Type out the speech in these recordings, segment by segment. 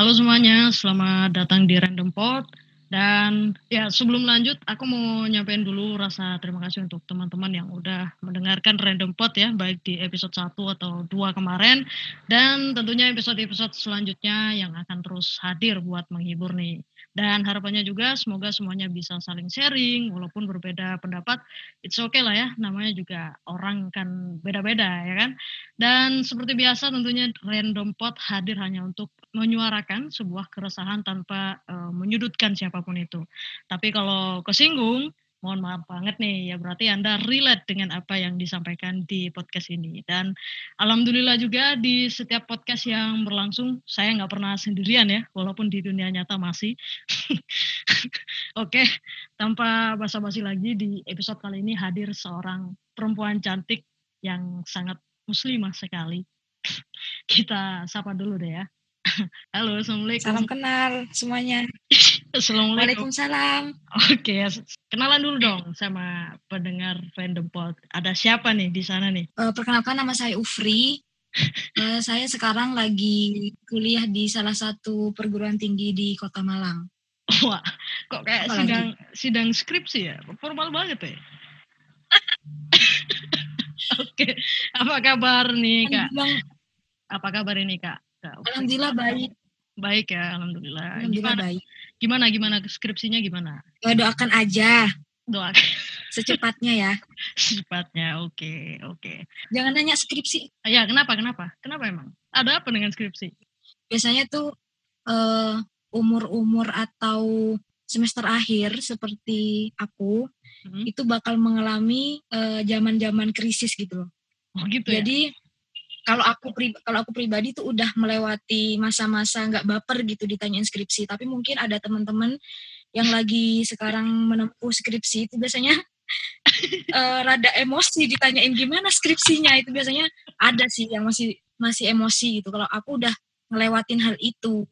Halo semuanya, selamat datang di Random Pod. Dan ya sebelum lanjut, aku mau nyampein dulu rasa terima kasih untuk teman-teman yang udah mendengarkan Random Pod ya, baik di episode 1 atau 2 kemarin. Dan tentunya episode-episode selanjutnya yang akan terus hadir buat menghibur nih. Dan harapannya juga semoga semuanya bisa saling sharing, walaupun berbeda pendapat, it's okay lah ya, namanya juga orang kan beda-beda ya kan. Dan seperti biasa tentunya Random Pot hadir hanya untuk menyuarakan sebuah keresahan tanpa uh, menyudutkan siapa pun itu. Tapi kalau kesinggung, mohon maaf banget nih ya berarti Anda relate dengan apa yang disampaikan di podcast ini. Dan alhamdulillah juga di setiap podcast yang berlangsung saya nggak pernah sendirian ya walaupun di dunia nyata masih. Oke tanpa basa-basi lagi di episode kali ini hadir seorang perempuan cantik yang sangat muslimah sekali. Kita sapa dulu deh ya Halo, Assalamualaikum. Salam kenal semuanya. Assalamualaikum. Waalaikumsalam. Oke, kenalan dulu dong sama pendengar Random Pod. Ada siapa nih di sana nih? Uh, perkenalkan nama saya Ufri. uh, saya sekarang lagi kuliah di salah satu perguruan tinggi di Kota Malang. Wah, kok kayak Apa sidang lagi? sidang skripsi ya? Formal banget ya. Oke, apa kabar nih kak? Apa kabar ini kak? Alhamdulillah baik. Baik ya, alhamdulillah. Alhamdulillah gimana, baik. Gimana gimana skripsinya gimana? Ya, doakan aja. Doakan. Secepatnya ya. Secepatnya, oke, okay, oke. Okay. Jangan nanya skripsi. Ya, kenapa? Kenapa? Kenapa emang? Ada apa dengan skripsi? Biasanya tuh uh, umur-umur atau semester akhir seperti aku hmm. itu bakal mengalami eh, zaman-zaman uh, krisis gitu loh. Oh gitu Jadi ya? Kalau aku kalau aku pribadi tuh udah melewati masa-masa nggak baper gitu ditanya skripsi. Tapi mungkin ada teman-teman yang lagi sekarang menempuh skripsi itu biasanya uh, rada emosi ditanyain gimana skripsinya. Itu biasanya ada sih yang masih masih emosi gitu. Kalau aku udah ngelewatin hal itu.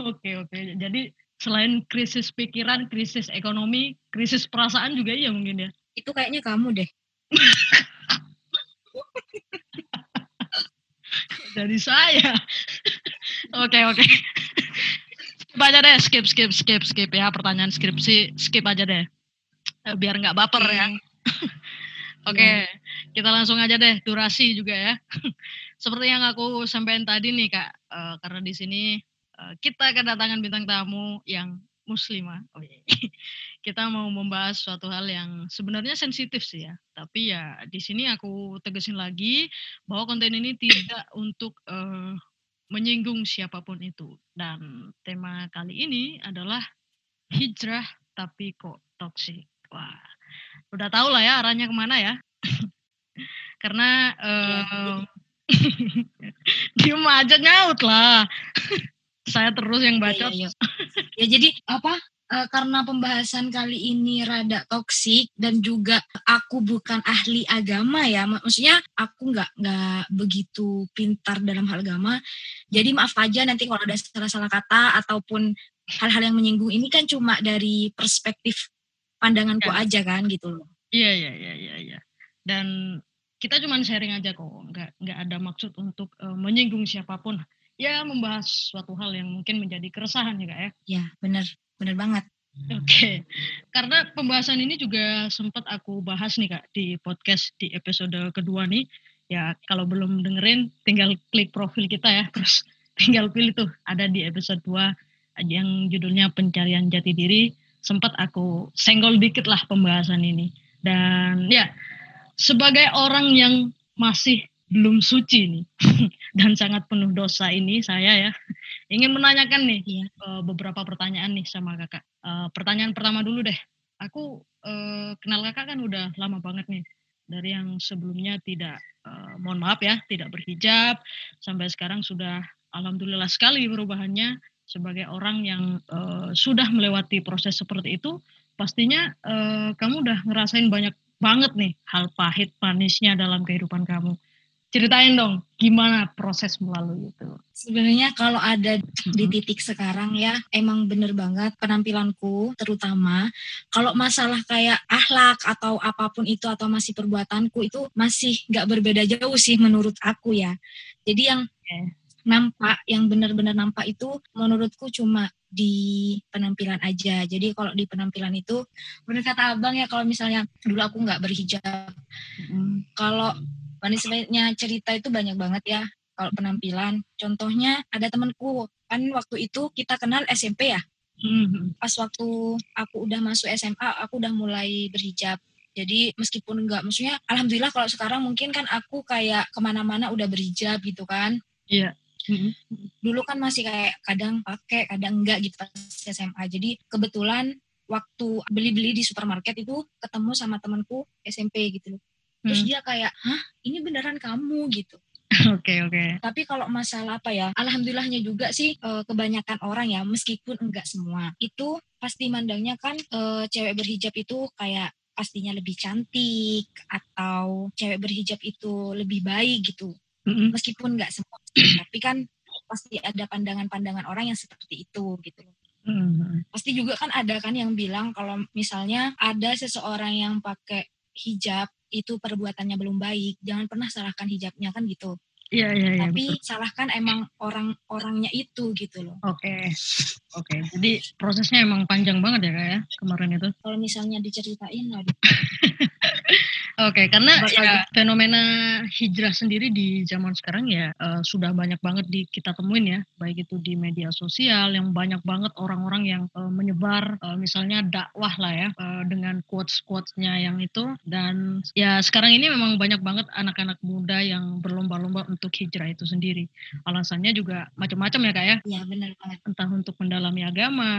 Oke oke. Jadi selain krisis pikiran krisis ekonomi krisis perasaan juga iya mungkin ya? Itu kayaknya kamu deh dari saya. Oke oke. Skip aja deh, skip skip skip skip ya pertanyaan skripsi skip aja deh. Eh, biar nggak baper ya. Oke, okay, iya. kita langsung aja deh durasi juga ya. Seperti yang aku sampaikan tadi nih kak, uh, karena di sini uh, kita kedatangan bintang tamu yang muslimah. Oh, iya. Kita mau membahas suatu hal yang sebenarnya sensitif sih ya. Tapi ya di sini aku tegesin lagi bahwa konten ini tidak untuk uh, menyinggung siapa pun itu. Dan tema kali ini adalah hijrah tapi kok toksik. Wah, udah tau lah ya arahnya ke mana ya. Karena uh, diem aja nyaut lah saya terus yang baca. Ya, ya, ya. ya jadi apa? Uh, karena pembahasan kali ini rada toksik dan juga aku bukan ahli agama ya, maksudnya aku nggak nggak begitu pintar dalam hal agama. Jadi maaf aja nanti kalau ada salah-salah kata ataupun hal-hal yang menyinggung ini kan cuma dari perspektif pandanganku ya. aja kan gitu loh. Iya iya iya iya. Ya. Dan kita cuma sharing aja kok, nggak nggak ada maksud untuk uh, menyinggung siapa pun ya membahas suatu hal yang mungkin menjadi keresahan ya kak ya. Ya benar, benar banget. Oke, okay. karena pembahasan ini juga sempat aku bahas nih kak di podcast di episode kedua nih. Ya kalau belum dengerin tinggal klik profil kita ya, terus tinggal pilih tuh ada di episode 2 yang judulnya pencarian jati diri. Sempat aku senggol dikit lah pembahasan ini. Dan ya sebagai orang yang masih belum suci nih dan sangat penuh dosa ini saya ya ingin menanyakan nih ya. uh, beberapa pertanyaan nih sama kakak. Uh, pertanyaan pertama dulu deh. Aku uh, kenal kakak kan udah lama banget nih dari yang sebelumnya tidak mohon maaf ya tidak berhijab sampai sekarang sudah alhamdulillah sekali perubahannya sebagai orang yang sudah melewati proses seperti itu pastinya kamu udah ngerasain banyak banget nih hal pahit manisnya dalam kehidupan kamu ceritain dong gimana proses melalui itu. Sebenarnya kalau ada di hmm. titik sekarang ya emang bener banget penampilanku terutama kalau masalah kayak ahlak atau apa pun itu atau masih perbuatanku itu masih nggak berbeda jauh sih menurut aku ya. Jadi yang nampak yang benar-benar nampak itu menurutku cuma di penampilan aja. Jadi kalau di penampilan itu benar kata abang ya kalau misalnya dulu aku nggak berhijab. Hmm, kalau manisnya cerita itu banyak banget ya kalau penampilan. Contohnya ada temanku kan waktu itu kita kenal SMP ya. Hmm. Pas waktu aku udah masuk SMA, aku udah mulai berhijab. Jadi meskipun enggak, maksudnya alhamdulillah kalau sekarang mungkin kan aku kayak ke mana-mana udah berhijab gitu kan. Iya. Mm-hmm. Dulu kan masih kayak kadang pakai, kadang enggak gitu pas SMA. Jadi kebetulan waktu beli-beli di supermarket itu ketemu sama temanku SMP gitu loh. Terus hmm. dia kayak, hah ini beneran kamu gitu. Oke oke. Okay. Tapi kalau masalah apa ya, alhamdulillahnya juga sih eh, kebanyakan orang ya, meskipun enggak semua, itu pasti mandangnya kan e, cewek berhijab itu kayak pastinya lebih cantik atau cewek berhijab itu lebih baik gitu. Mm-hmm. Meskipun nggak semua, tapi kan pasti ada pandangan-pandangan orang yang seperti itu gitu. Mm-hmm. Pasti juga kan ada kan yang bilang kalau misalnya ada seseorang yang pakai hijab itu perbuatannya belum baik, jangan pernah salahkan hijabnya kan gitu. Iya iya iya. Tapi betul. salahkan emang orang-orangnya itu gitu loh. Oke. Okay. Oke. Okay. Jadi prosesnya emang panjang banget ya kak ya kemarin itu. Kalau misalnya diceritain aduh. Oke, okay, karena ya, fenomena hijrah sendiri di zaman sekarang ya uh, sudah banyak banget di kita temuin ya, baik itu di media sosial yang banyak banget orang-orang yang uh, menyebar uh, misalnya dakwah lah ya uh, dengan quotes-quotesnya yang itu dan ya sekarang ini memang banyak banget anak-anak muda yang berlomba-lomba untuk hijrah itu sendiri. Alasannya juga macam-macam ya kak ya? Iya benar banget. Entah untuk mendalami agama,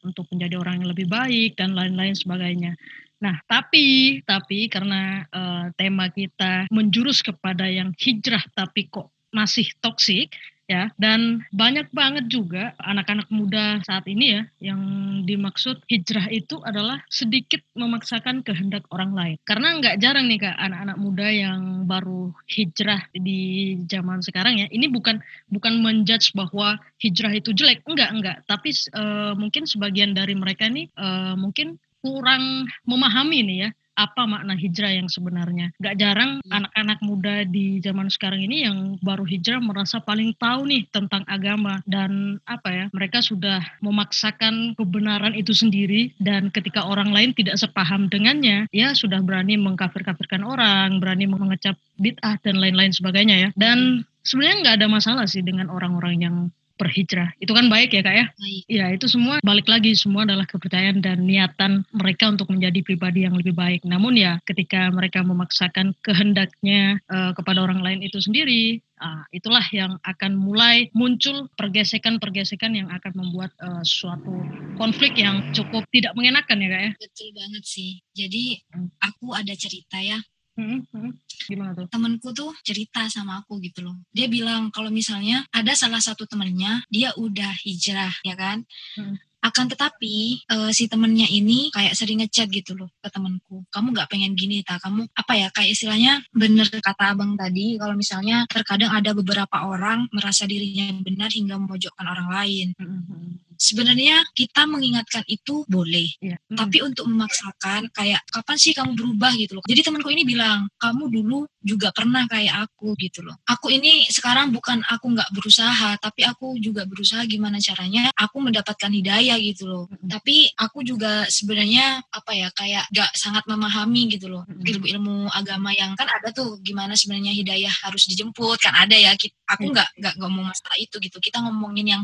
untuk menjadi orang yang lebih baik dan lain-lain sebagainya. Nah, tapi tapi karena uh, tema kita menjurus kepada yang hijrah tapi kok masih toksik ya dan banyak banget juga anak-anak muda saat ini ya yang dimaksud hijrah itu adalah sedikit memaksakan kehendak orang lain. Karena nggak jarang nih kak anak-anak muda yang baru hijrah di zaman sekarang ya ini bukan bukan menjudge bahwa hijrah itu jelek. Enggak enggak tapi uh, mungkin sebagian dari mereka nih uh, mungkin kurang memahami nih ya apa makna hijrah yang sebenarnya. Gak jarang iya. anak-anak muda di zaman sekarang ini yang baru hijrah merasa paling tahu nih tentang agama dan apa ya mereka sudah memaksakan kebenaran itu sendiri dan ketika orang lain tidak sepaham dengannya ya sudah berani mengkafir-kafirkan orang, berani mengecap bid'ah dan lain-lain sebagainya ya. Dan sebenarnya nggak ada masalah sih dengan orang-orang yang berhijrah. Itu kan baik ya kak ya? Baik. Ya itu semua balik lagi semua adalah kepercayaan dan niatan mereka untuk menjadi pribadi yang lebih baik. Namun ya ketika mereka memaksakan kehendaknya uh, kepada orang lain itu sendiri, uh, itulah yang akan mulai muncul pergesekan-pergesekan yang akan membuat uh, suatu konflik yang cukup tidak mengenakan ya kak ya? Betul banget sih. Jadi aku ada cerita ya Hmm, hmm. Gimana tuh? Temenku tuh cerita sama aku gitu loh. Dia bilang kalau misalnya ada salah satu temennya, dia udah hijrah, ya kan? Hmm. Akan tetapi uh, si temennya ini kayak sering ngechat gitu loh ke temenku. Kamu nggak pengen gini tak? Kamu apa ya kayak istilahnya bener kata abang tadi. Kalau misalnya terkadang ada beberapa orang merasa dirinya benar hingga memojokkan orang lain. Hmm sebenarnya kita mengingatkan itu boleh yeah. mm. tapi untuk memaksakan kayak kapan sih kamu berubah gitu loh jadi temanku ini bilang kamu dulu juga pernah kayak aku gitu loh aku ini sekarang bukan aku nggak berusaha tapi aku juga berusaha gimana caranya aku mendapatkan hidayah gitu loh mm. tapi aku juga sebenarnya apa ya kayak gak sangat memahami gitu loh mm. ilmu-ilmu agama yang kan ada tuh gimana sebenarnya hidayah harus dijemput kan ada ya aku nggak nggak ngomong masalah itu gitu kita ngomongin yang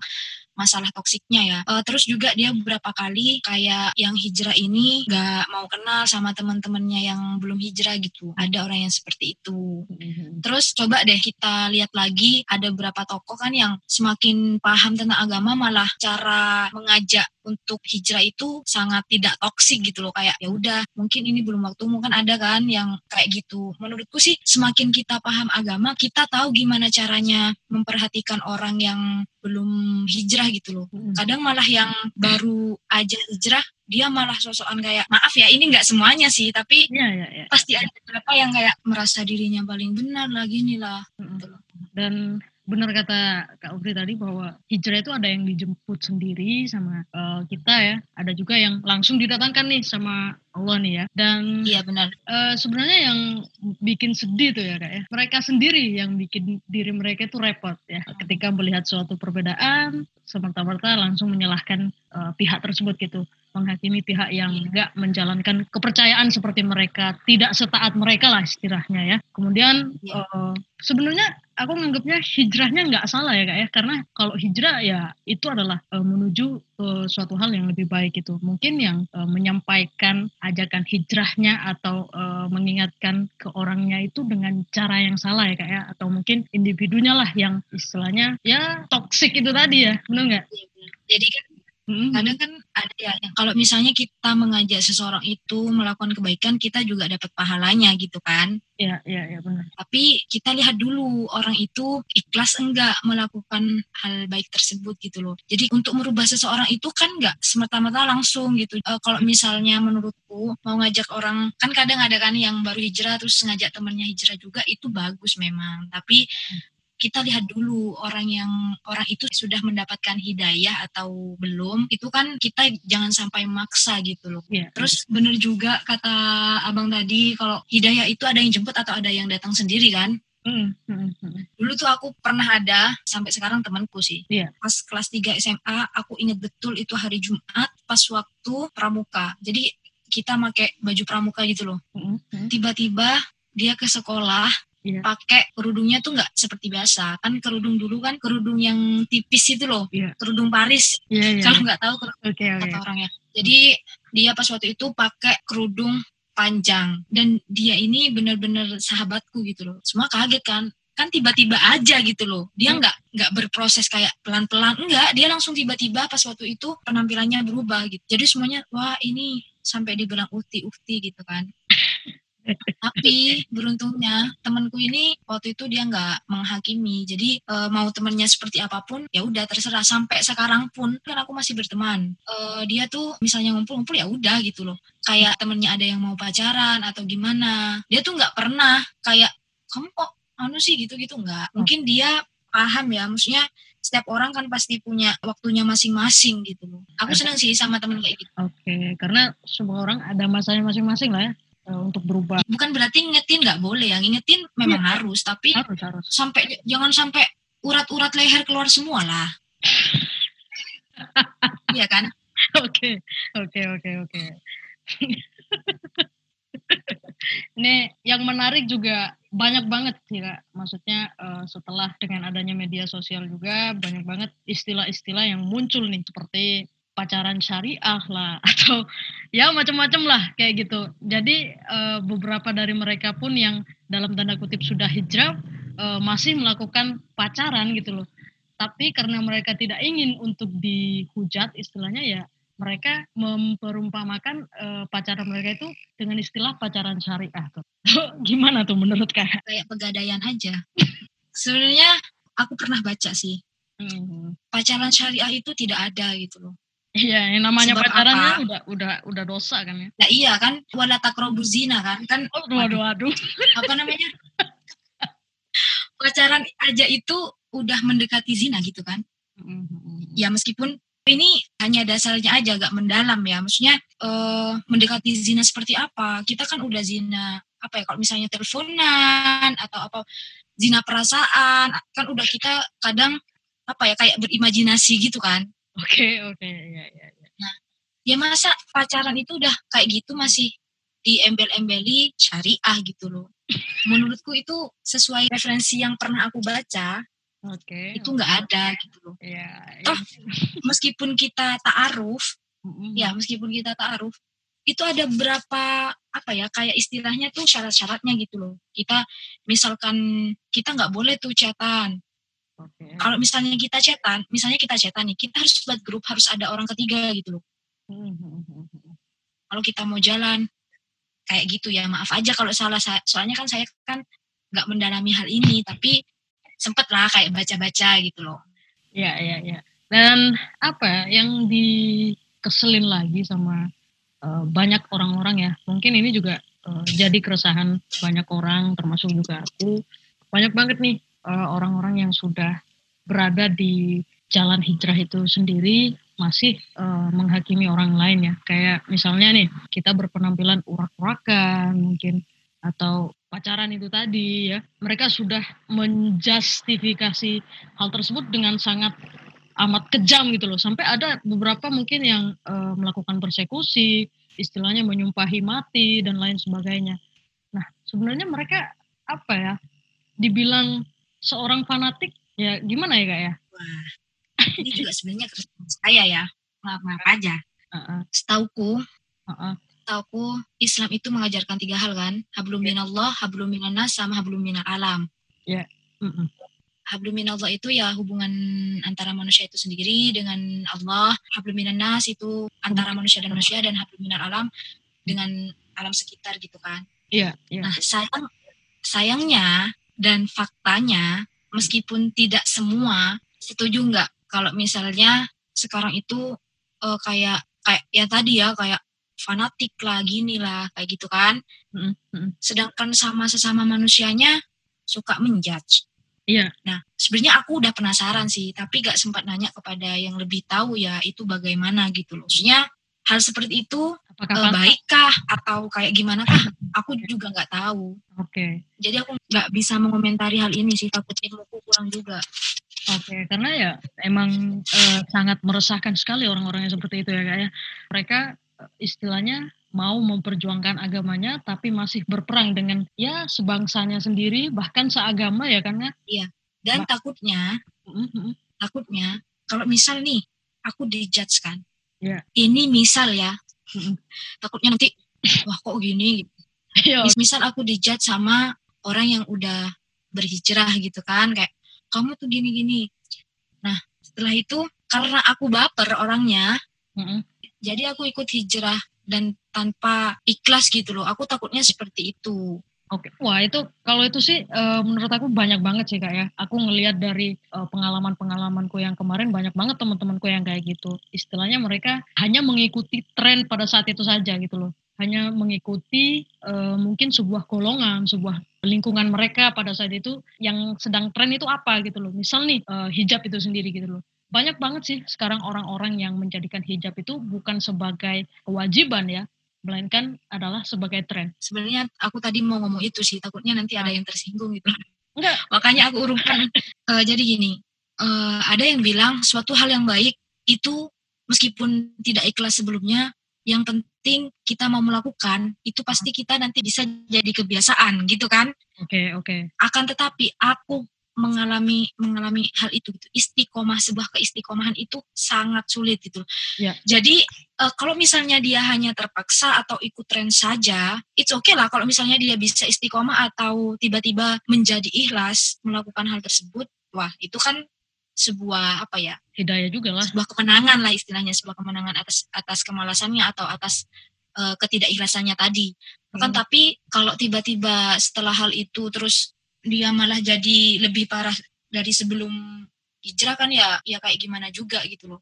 masalah toksiknya ya. Uh, terus juga dia beberapa kali kayak yang hijrah ini gak mau kenal sama teman-temannya yang belum hijrah gitu. Ada orang yang seperti itu. Mm-hmm. Terus coba deh kita lihat lagi ada beberapa tokoh kan yang semakin paham tentang agama malah cara mengajak untuk hijrah itu sangat tidak toksik gitu loh. Kayak ya udah mungkin ini belum waktu mungkin ada kan yang kayak gitu. Menurutku sih semakin kita paham agama kita tahu gimana caranya memperhatikan orang yang belum hijrah gitu loh. Kadang malah yang baru aja hijrah dia malah sosokan kayak maaf ya ini nggak semuanya sih tapi ya, ya, ya. pasti ada beberapa yang kayak merasa dirinya paling benar lagi nih lah. Gitu loh. dan benar kata Kak Ubri tadi bahwa hijrah itu ada yang dijemput sendiri sama uh, kita ya, ada juga yang langsung didatangkan nih sama Allah nih ya. Dan iya benar. Uh, sebenarnya yang bikin sedih tuh ya kak ya, mereka sendiri yang bikin diri mereka itu repot ya. Ketika melihat suatu perbedaan, semerta-merta langsung menyalahkan uh, pihak tersebut gitu menghakimi pihak yang enggak menjalankan kepercayaan seperti mereka, tidak setaat mereka lah istilahnya ya. Kemudian ya. uh, sebenarnya aku menganggapnya hijrahnya nggak salah ya kak ya karena kalau hijrah ya itu adalah uh, menuju ke suatu hal yang lebih baik itu mungkin yang uh, menyampaikan ajakan hijrahnya atau uh, mengingatkan ke orangnya itu dengan cara yang salah ya kak ya atau mungkin individunya lah yang istilahnya ya toksik itu tadi ya benar nggak? Iya, Jadi kan Hmm. Kadang kan ada ya, yang kalau misalnya kita mengajak seseorang itu melakukan kebaikan, kita juga dapat pahalanya gitu kan. Iya, iya, iya benar. Tapi kita lihat dulu orang itu ikhlas enggak melakukan hal baik tersebut gitu loh. Jadi untuk merubah seseorang itu kan enggak semata-mata langsung gitu. E, kalau misalnya menurutku mau ngajak orang, kan kadang ada kan yang baru hijrah terus ngajak temennya hijrah juga itu bagus memang. Tapi hmm kita lihat dulu orang yang orang itu sudah mendapatkan hidayah atau belum itu kan kita jangan sampai maksa gitu loh yeah. terus bener juga kata abang tadi kalau hidayah itu ada yang jemput atau ada yang datang sendiri kan Mm, mm, Dulu tuh aku pernah ada sampai sekarang temanku sih. Yeah. Pas kelas 3 SMA aku inget betul itu hari Jumat pas waktu pramuka. Jadi kita pakai baju pramuka gitu loh. Tiba-tiba dia ke sekolah yeah. pakai kerudungnya tuh nggak seperti biasa kan kerudung dulu kan kerudung yang tipis itu loh yeah. kerudung Paris yeah, yeah. kalau nggak tahu okay, okay. kata orangnya jadi dia pas waktu itu pakai kerudung panjang dan dia ini benar-benar sahabatku gitu loh semua kaget kan kan tiba-tiba aja gitu loh dia hmm. nggak hmm. nggak berproses kayak pelan-pelan enggak dia langsung tiba-tiba pas waktu itu penampilannya berubah gitu jadi semuanya wah ini sampai dibilang ukti ukti gitu kan tapi beruntungnya temanku ini waktu itu dia nggak menghakimi. Jadi e, mau temennya seperti apa pun ya udah terserah. Sampai sekarang pun kan aku masih berteman. E, dia tuh misalnya ngumpul-ngumpul ya udah gitu loh. Kayak temennya ada yang mau pacaran atau gimana. Dia tuh nggak pernah kayak kamu kok anu sih? gitu-gitu nggak. Mungkin dia paham ya. Maksudnya setiap orang kan pasti punya waktunya masing-masing gitu loh. Aku senang sih sama temen kayak gitu. Oke, karena semua orang ada masanya masing-masing lah ya untuk berubah. Bukan berarti ngingetin nggak boleh ya, ngingetin memang ya, harus, tapi harus, harus. sampai jangan sampai urat-urat leher keluar semua lah. Iya kan? Oke, oke, oke, oke. Ini yang menarik juga banyak banget sih kak. Maksudnya uh, setelah dengan adanya media sosial juga banyak banget istilah-istilah yang muncul nih seperti pacaran syariah lah atau ya macam-macam lah kayak gitu. Jadi uh, beberapa dari mereka pun yang dalam tanda kutip sudah hijrah uh, masih melakukan pacaran gitu loh. Tapi karena mereka tidak ingin untuk dihujat istilahnya ya mereka memperumpamakan uh, pacaran mereka itu dengan istilah pacaran syariah tuh. Gimana tuh menurut kakak? Kayak pegadaian aja. Sebenarnya aku pernah baca sih. Hmm. Pacaran syariah itu tidak ada gitu loh. Iya, yang namanya Sebab pacarannya apa? udah udah udah dosa kan ya. Nah iya kan, wala takrobu zina kan. Kan oh, aduh, aduh, aduh. Apa namanya? Pacaran aja itu udah mendekati zina gitu kan. Mm-hmm. Ya meskipun ini hanya dasarnya aja agak mendalam ya. Maksudnya uh, mendekati zina seperti apa? Kita kan udah zina apa ya kalau misalnya teleponan atau apa zina perasaan kan udah kita kadang apa ya kayak berimajinasi gitu kan Oke, oke, ya, ya, ya. Nah, ya masa pacaran itu udah kayak gitu masih diembel-embeli syariah gitu loh. Menurutku itu sesuai referensi yang pernah aku baca. Oke. Okay, itu nggak okay. ada gitu loh. Iya. Ya. Toh meskipun kita ta'aruf, mm-hmm. ya meskipun kita ta'aruf, itu ada berapa apa ya kayak istilahnya tuh syarat-syaratnya gitu loh. Kita misalkan kita nggak boleh tuh catatan Okay. Kalau misalnya kita cetan, misalnya kita cetan nih, kita harus buat grup, harus ada orang ketiga gitu loh. Kalau kita mau jalan, kayak gitu ya, maaf aja kalau salah, soalnya kan saya kan nggak mendalami hal ini, tapi sempet lah kayak baca-baca gitu loh. Iya, iya, iya. Dan apa yang dikeselin lagi sama uh, banyak orang-orang ya, mungkin ini juga uh, jadi keresahan banyak orang, termasuk juga aku, banyak banget nih orang-orang yang sudah berada di jalan hijrah itu sendiri masih uh, menghakimi orang lain ya. Kayak misalnya nih, kita berpenampilan urak-urakan mungkin atau pacaran itu tadi ya. Mereka sudah menjustifikasi hal tersebut dengan sangat amat kejam gitu loh. Sampai ada beberapa mungkin yang uh, melakukan persekusi, istilahnya menyumpahi mati dan lain sebagainya. Nah, sebenarnya mereka apa ya? Dibilang seorang fanatik ya gimana ya kak ya? Wah, ini juga sebenarnya keresahan saya ya maaf maaf aja uh-uh. setauku uh-uh. setauku Islam itu mengajarkan tiga hal kan hablum yeah. minallah hablum minanas sama hablum minal alam ya yeah. uh-uh. hablum minallah itu ya hubungan antara manusia itu sendiri dengan Allah hablum minanas itu antara manusia dan manusia dan hablum minal alam dengan alam sekitar gitu kan iya yeah, yeah. nah sayang sayangnya dan faktanya meskipun tidak semua setuju nggak? Kalau misalnya sekarang itu uh, kayak kayak ya tadi ya kayak fanatik lah gini lah kayak gitu kan? Sedangkan sama sesama manusianya suka menjudge. Iya. Nah sebenarnya aku udah penasaran sih tapi gak sempat nanya kepada yang lebih tahu ya itu bagaimana gitu loh. Maksudnya hal seperti itu Apakah uh, baikkah atau kayak gimana kah aku juga nggak tahu oke okay. jadi aku nggak bisa mengomentari hal ini sih takut ilmuku kurang juga Oke, karena ya emang uh, sangat meresahkan sekali orang-orang yang seperti itu ya kak ya. Mereka uh, istilahnya mau memperjuangkan agamanya tapi masih berperang dengan ya sebangsanya sendiri bahkan seagama ya kan ya. Iya. Dan takutnya, mm-hmm. takutnya kalau misal nih aku dijudge kan. Iya. Ini misal ya. Takutnya nanti wah kok gini gitu. Misal aku dijudge sama orang yang udah berhijrah gitu kan kayak kamu tuh gini-gini. Nah, setelah itu karena aku baper orangnya, mm-hmm. jadi aku ikut hijrah dan tanpa ikhlas gitu loh. Aku takutnya seperti itu. Oke, okay. wah itu kalau itu sih uh, menurut aku banyak banget sih kak ya. Aku ngelihat dari uh, pengalaman-pengalamanku yang kemarin banyak banget teman-temanku yang kayak gitu. Istilahnya mereka hanya mengikuti tren pada saat itu saja gitu loh hanya mengikuti uh, mungkin sebuah golongan, sebuah lingkungan mereka pada saat itu yang sedang tren itu apa gitu loh. Misal nih uh, hijab itu sendiri gitu loh. Banyak banget sih sekarang orang-orang yang menjadikan hijab itu bukan sebagai kewajiban ya, melainkan adalah sebagai tren. Sebenarnya aku tadi mau ngomong itu sih, takutnya nanti ada yang tersinggung gitu. Enggak. Makanya aku urutkan. uh, jadi gini, uh, ada yang bilang suatu hal yang baik itu meskipun tidak ikhlas sebelumnya yang penting kita mau melakukan itu pasti kita nanti bisa jadi kebiasaan gitu kan oke okay, oke okay. akan tetapi aku mengalami mengalami hal itu gitu istiqomah sebuah keistiqomahan itu sangat sulit gitu yeah. jadi uh, kalau misalnya dia hanya terpaksa atau ikut tren saja it's okay lah kalau misalnya dia bisa istiqomah atau tiba-tiba menjadi ikhlas melakukan hal tersebut wah itu kan sebuah apa ya hidayah juga lah sebuah kemenangan lah istilahnya sebuah kemenangan atas atas kemalasannya atau atas uh, ketidakikhlasannya tadi kan hmm. tapi kalau tiba-tiba setelah hal itu terus dia malah jadi lebih parah dari sebelum hijrah kan ya ya kayak gimana juga gitu loh.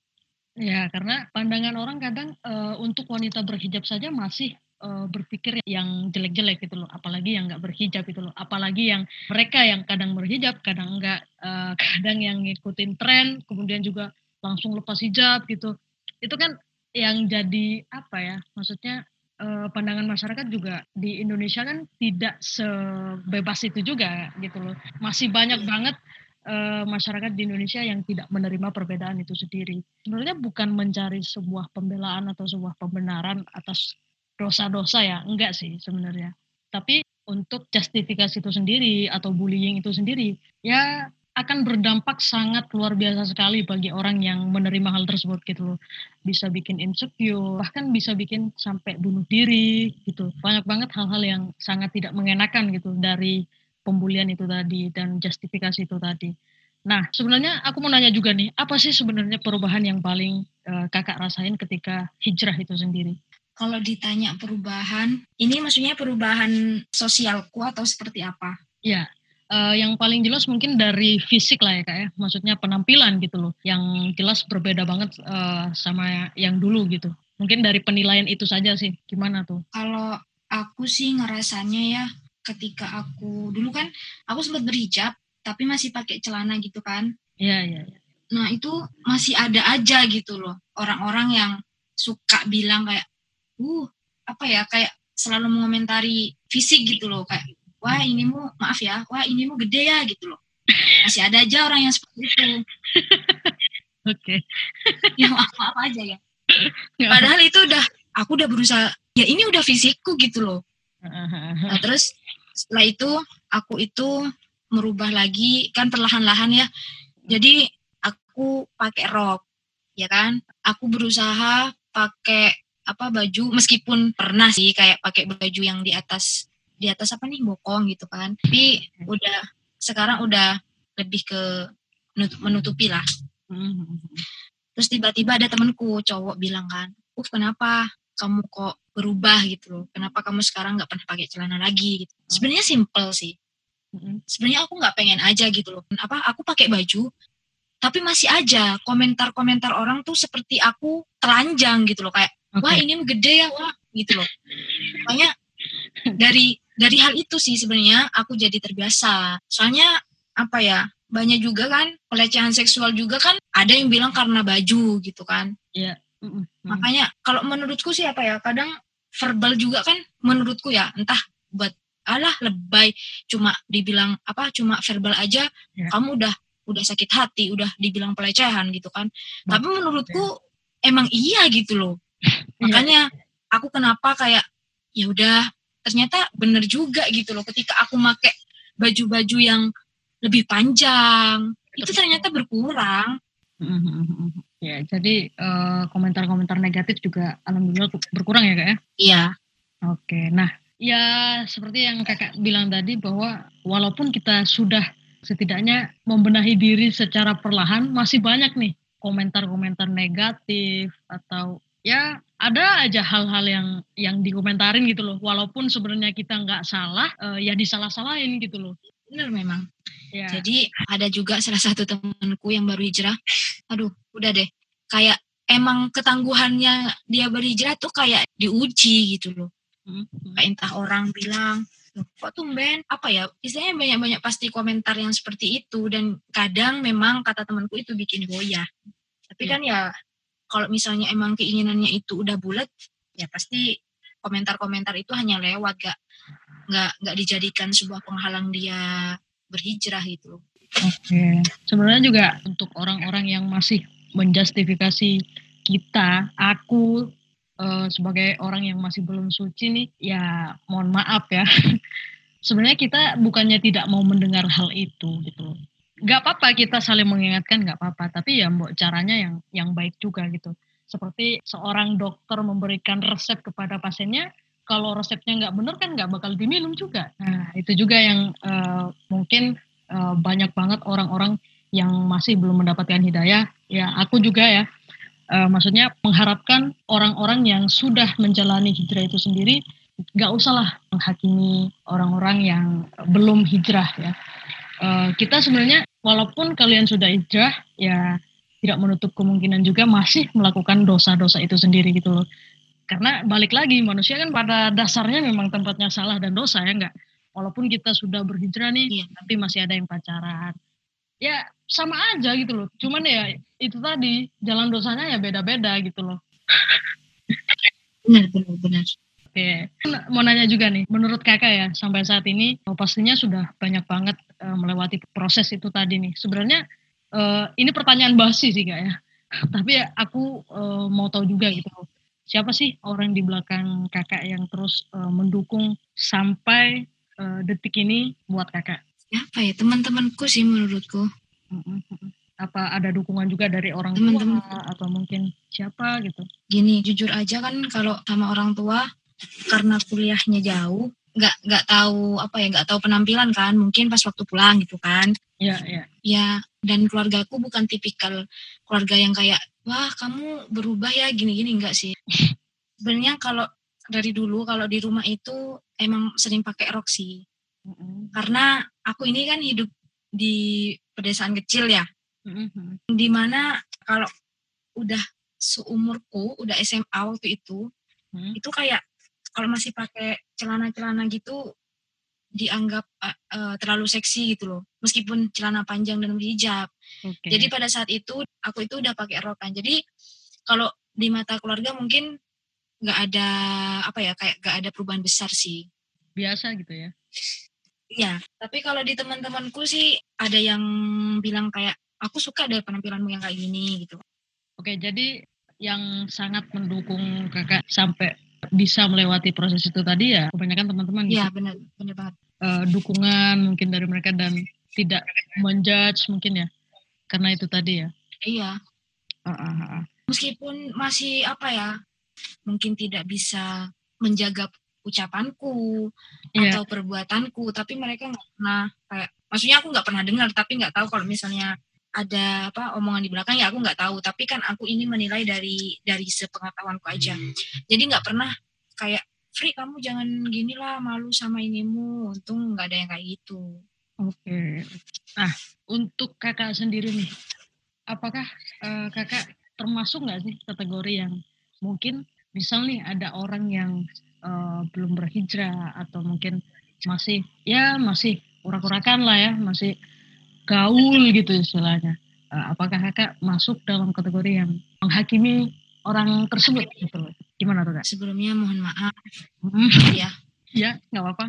Ya karena pandangan orang kadang uh, untuk wanita berhijab saja masih uh, berpikir yang jelek-jelek gitu loh, apalagi yang nggak berhijab gitu loh, apalagi yang mereka yang kadang berhijab, kadang enggak, uh, kadang yang ngikutin tren, kemudian juga langsung lepas hijab gitu. Itu kan yang jadi apa ya, maksudnya uh, pandangan masyarakat juga di Indonesia kan tidak sebebas itu juga gitu loh. Masih banyak banget uh, masyarakat di Indonesia yang tidak menerima perbedaan itu sendiri. Sebenarnya bukan mencari sebuah pembelaan atau sebuah pembenaran atas dosa-dosa ya enggak sih sebenarnya tapi untuk justifikasi itu sendiri atau bullying itu sendiri ya akan berdampak sangat luar biasa sekali bagi orang yang menerima hal tersebut gitu loh. Bisa bikin insecure, bahkan bisa bikin sampai bunuh diri gitu. Banyak banget hal-hal yang sangat tidak mengenakan gitu dari pembulian itu tadi dan justifikasi itu tadi. Nah, sebenarnya aku mau nanya juga nih, apa sih sebenarnya perubahan yang paling uh, kakak rasain ketika hijrah itu sendiri? kalau ditanya perubahan, ini maksudnya perubahan sosialku atau seperti apa? Ya, uh, yang paling jelas mungkin dari fisik lah ya kak ya, maksudnya penampilan gitu loh, yang jelas berbeda banget uh, sama yang dulu gitu. Mungkin dari penilaian itu saja sih, gimana tuh? Kalau aku sih ngerasanya ya, ketika aku dulu kan aku sempat berhijab, tapi masih pakai celana gitu kan. Iya, iya, iya. Nah, itu masih ada aja gitu loh orang-orang yang suka bilang kayak uh apa ya kayak selalu mengomentari fisik gitu loh kayak wah inimu maaf ya wah inimu gede ya gitu loh. Masih ada aja orang yang seperti itu. Oke. ya maaf maaf aja ya. Padahal itu udah aku udah berusaha ya ini udah fisikku gitu loh. Nah terus setelah itu aku itu merubah lagi kan perlahan-lahan ya. Jadi aku pakai rok ya kan? Aku berusaha pakai apa baju meskipun pernah sih kayak pakai baju yang di atas di atas apa nih bokong gitu kan. Tapi udah sekarang udah lebih ke menut- menutupi lah. Mhm. terus tiba-tiba ada temanku cowok bilang kan uh kenapa kamu kok berubah gitu loh? Kenapa kamu sekarang nggak pernah pakai celana lagi? Gitu. Sebenarnya simple sih. Sebenarnya aku nggak pengen aja gitu loh. Apa aku pakai baju tapi masih aja komentar-komentar orang tuh seperti aku telanjang gitu loh. Kayak wah ini gede ya wah gitu loh. Makanya dari dari hal itu sih sebenarnya aku jadi terbiasa soalnya apa ya banyak juga kan pelecehan seksual juga kan ada yang bilang karena baju gitu kan Mhm. Mhm. makanya kalau menurutku sih apa ya kadang verbal juga kan menurutku ya entah buat alah lebay cuma dibilang apa cuma verbal aja Ya. kamu udah udah sakit hati udah dibilang pelecehan gitu kan tapi menurutku emang iya gitu loh Iya. makanya aku kenapa kayak ya udah ternyata bener juga gitu loh ketika aku make baju-baju yang lebih panjang itu ternyata berkurang Mhm. Ya, jadi eh, komentar-komentar negatif juga alhamdulillah berkurang ya kak ya. iya Oke, nah ya seperti yang kakak bilang tadi bahwa walaupun kita sudah setidaknya membenahi diri secara perlahan, masih banyak nih komentar-komentar negatif atau ya ada aja hal-hal yang yang dikomentarin gitu loh. Walaupun sebenarnya kita nggak salah, eh, ya disalah-salahin gitu loh. bener memang Ya. Jadi ada juga salah satu temanku yang baru hijrah. Aduh, udah deh. Kayak emang ketangguhannya dia berhijrah tuh kayak diuji gitu loh. Mhm. Kayak entah orang bilang, "Loh, kok tumben apa ya? Istilahnya banyak-banyak pasti komentar yang seperti itu dan kadang memang kata temanku itu bikin goyah. Tapi Iya. kan ya kalau misalnya emang keinginannya itu udah bulat, ya pasti komentar-komentar itu hanya lewat gak nggak nggak dijadikan sebuah penghalang dia berhijrah gitu. Oke, sebenarnya juga untuk orang-orang yang masih menjustifikasi kita, aku eh, sebagai orang yang masih belum suci nih, ya mohon maaf ya. sebenarnya kita bukannya tidak mau mendengar hal itu gitu loh. Gak apa-apa kita saling mengingatkan, gak apa-apa. Tapi ya mbok caranya yang yang baik juga gitu. Seperti seorang dokter memberikan resep kepada pasiennya, kalau resepnya nggak benar kan nggak bakal diminum juga. Nah itu juga yang eh, mungkin eh, banyak banget orang-orang yang masih belum mendapatkan hidayah. Ya aku juga ya, eh, maksudnya mengharapkan orang-orang yang sudah menjalani hijrah itu sendiri nggak usahlah menghakimi orang-orang yang belum hijrah ya. Eh, kita sebenarnya walaupun kalian sudah hijrah ya tidak menutup kemungkinan juga masih melakukan dosa-dosa itu sendiri gitu loh. Karena balik lagi manusia kan pada dasarnya memang tempatnya salah dan dosa ya enggak. Walaupun kita sudah berhijrah nih, Iya. tapi masih ada yang pacaran. Ya sama aja gitu loh. Cuman ya itu tadi jalan dosanya ya beda-beda gitu loh. Benar, benar, benar. Oke, mau nanya juga nih, menurut kakak ya sampai saat ini oh, pastinya sudah banyak banget eh, melewati proses itu tadi nih. Sebenarnya eh, ini pertanyaan basi sih kak ya, tapi aku eh, mau tahu juga gitu. Siapa sih orang di belakang kakak yang terus eh, mendukung sampai eh, detik ini buat kakak? Siapa ya teman-temanku sih menurutku. Apa ada dukungan juga dari orang tua Teman-teman. atau mungkin siapa gitu? Gini, jujur aja kan kalau sama orang tua karena kuliahnya jauh, nggak nggak tahu apa ya, nggak tahu penampilan kan, mungkin pas waktu pulang gitu kan. Ya, ya. Ya, dan keluargaku bukan tipikal keluarga yang kayak, wah kamu berubah ya gini-gini enggak sih. Sebenarnya kalau dari dulu kalau di rumah itu emang sering pakai rok sih. Mm-mm. Karena aku ini kan hidup di pedesaan kecil ya. Mm-mm. di mana kalau udah seumurku udah SMA waktu itu Hmm. itu kayak kalau masih pakai celana-celana gitu dianggap uh, terlalu seksi gitu loh. Meskipun celana panjang dan hijab. Okay. jadi pada saat itu aku itu udah pakai rok kan. Jadi kalau di mata keluarga mungkin nggak ada apa ya kayak nggak ada perubahan besar sih. Biasa gitu ya? Iya, tapi kalau di teman-temanku sih ada yang bilang kayak aku suka deh penampilanmu yang kayak gini gitu. Oke, jadi yang sangat mendukung kakak sampai bisa melewati proses itu tadi ya kebanyakan teman-teman Iya gitu. benar benar banget. Uh, dukungan mungkin dari mereka dan tidak menjudge mungkin ya karena itu tadi ya. Iya. Uh, uh, uh. Meskipun masih apa ya mungkin tidak bisa menjaga ucapanku yeah. atau perbuatanku tapi mereka nggak pernah kayak maksudnya aku nggak pernah dengar tapi nggak tahu kalau misalnya ada apa omongan di belakang ya aku nggak tahu. Tapi kan aku ini menilai dari dari sepengetahuanku aja. Jadi nggak pernah kayak Free kamu jangan gini lah malu sama inimu. Untung nggak ada yang kayak gitu. Oke. Okay. nah untuk kakak sendiri nih apakah uh, kakak termasuk nggak sih kategori yang mungkin misal nih ada orang yang uh, belum berhijrah atau mungkin masih ya masih urak-urakan lah ya masih gaul gitu istilahnya. Uh, apakah kakak masuk dalam kategori yang menghakimi orang tersebut gitu loh? Gimana tuh kak? Sebelumnya mohon maaf. Hmm. Ya. Ya, nggak apa-apa.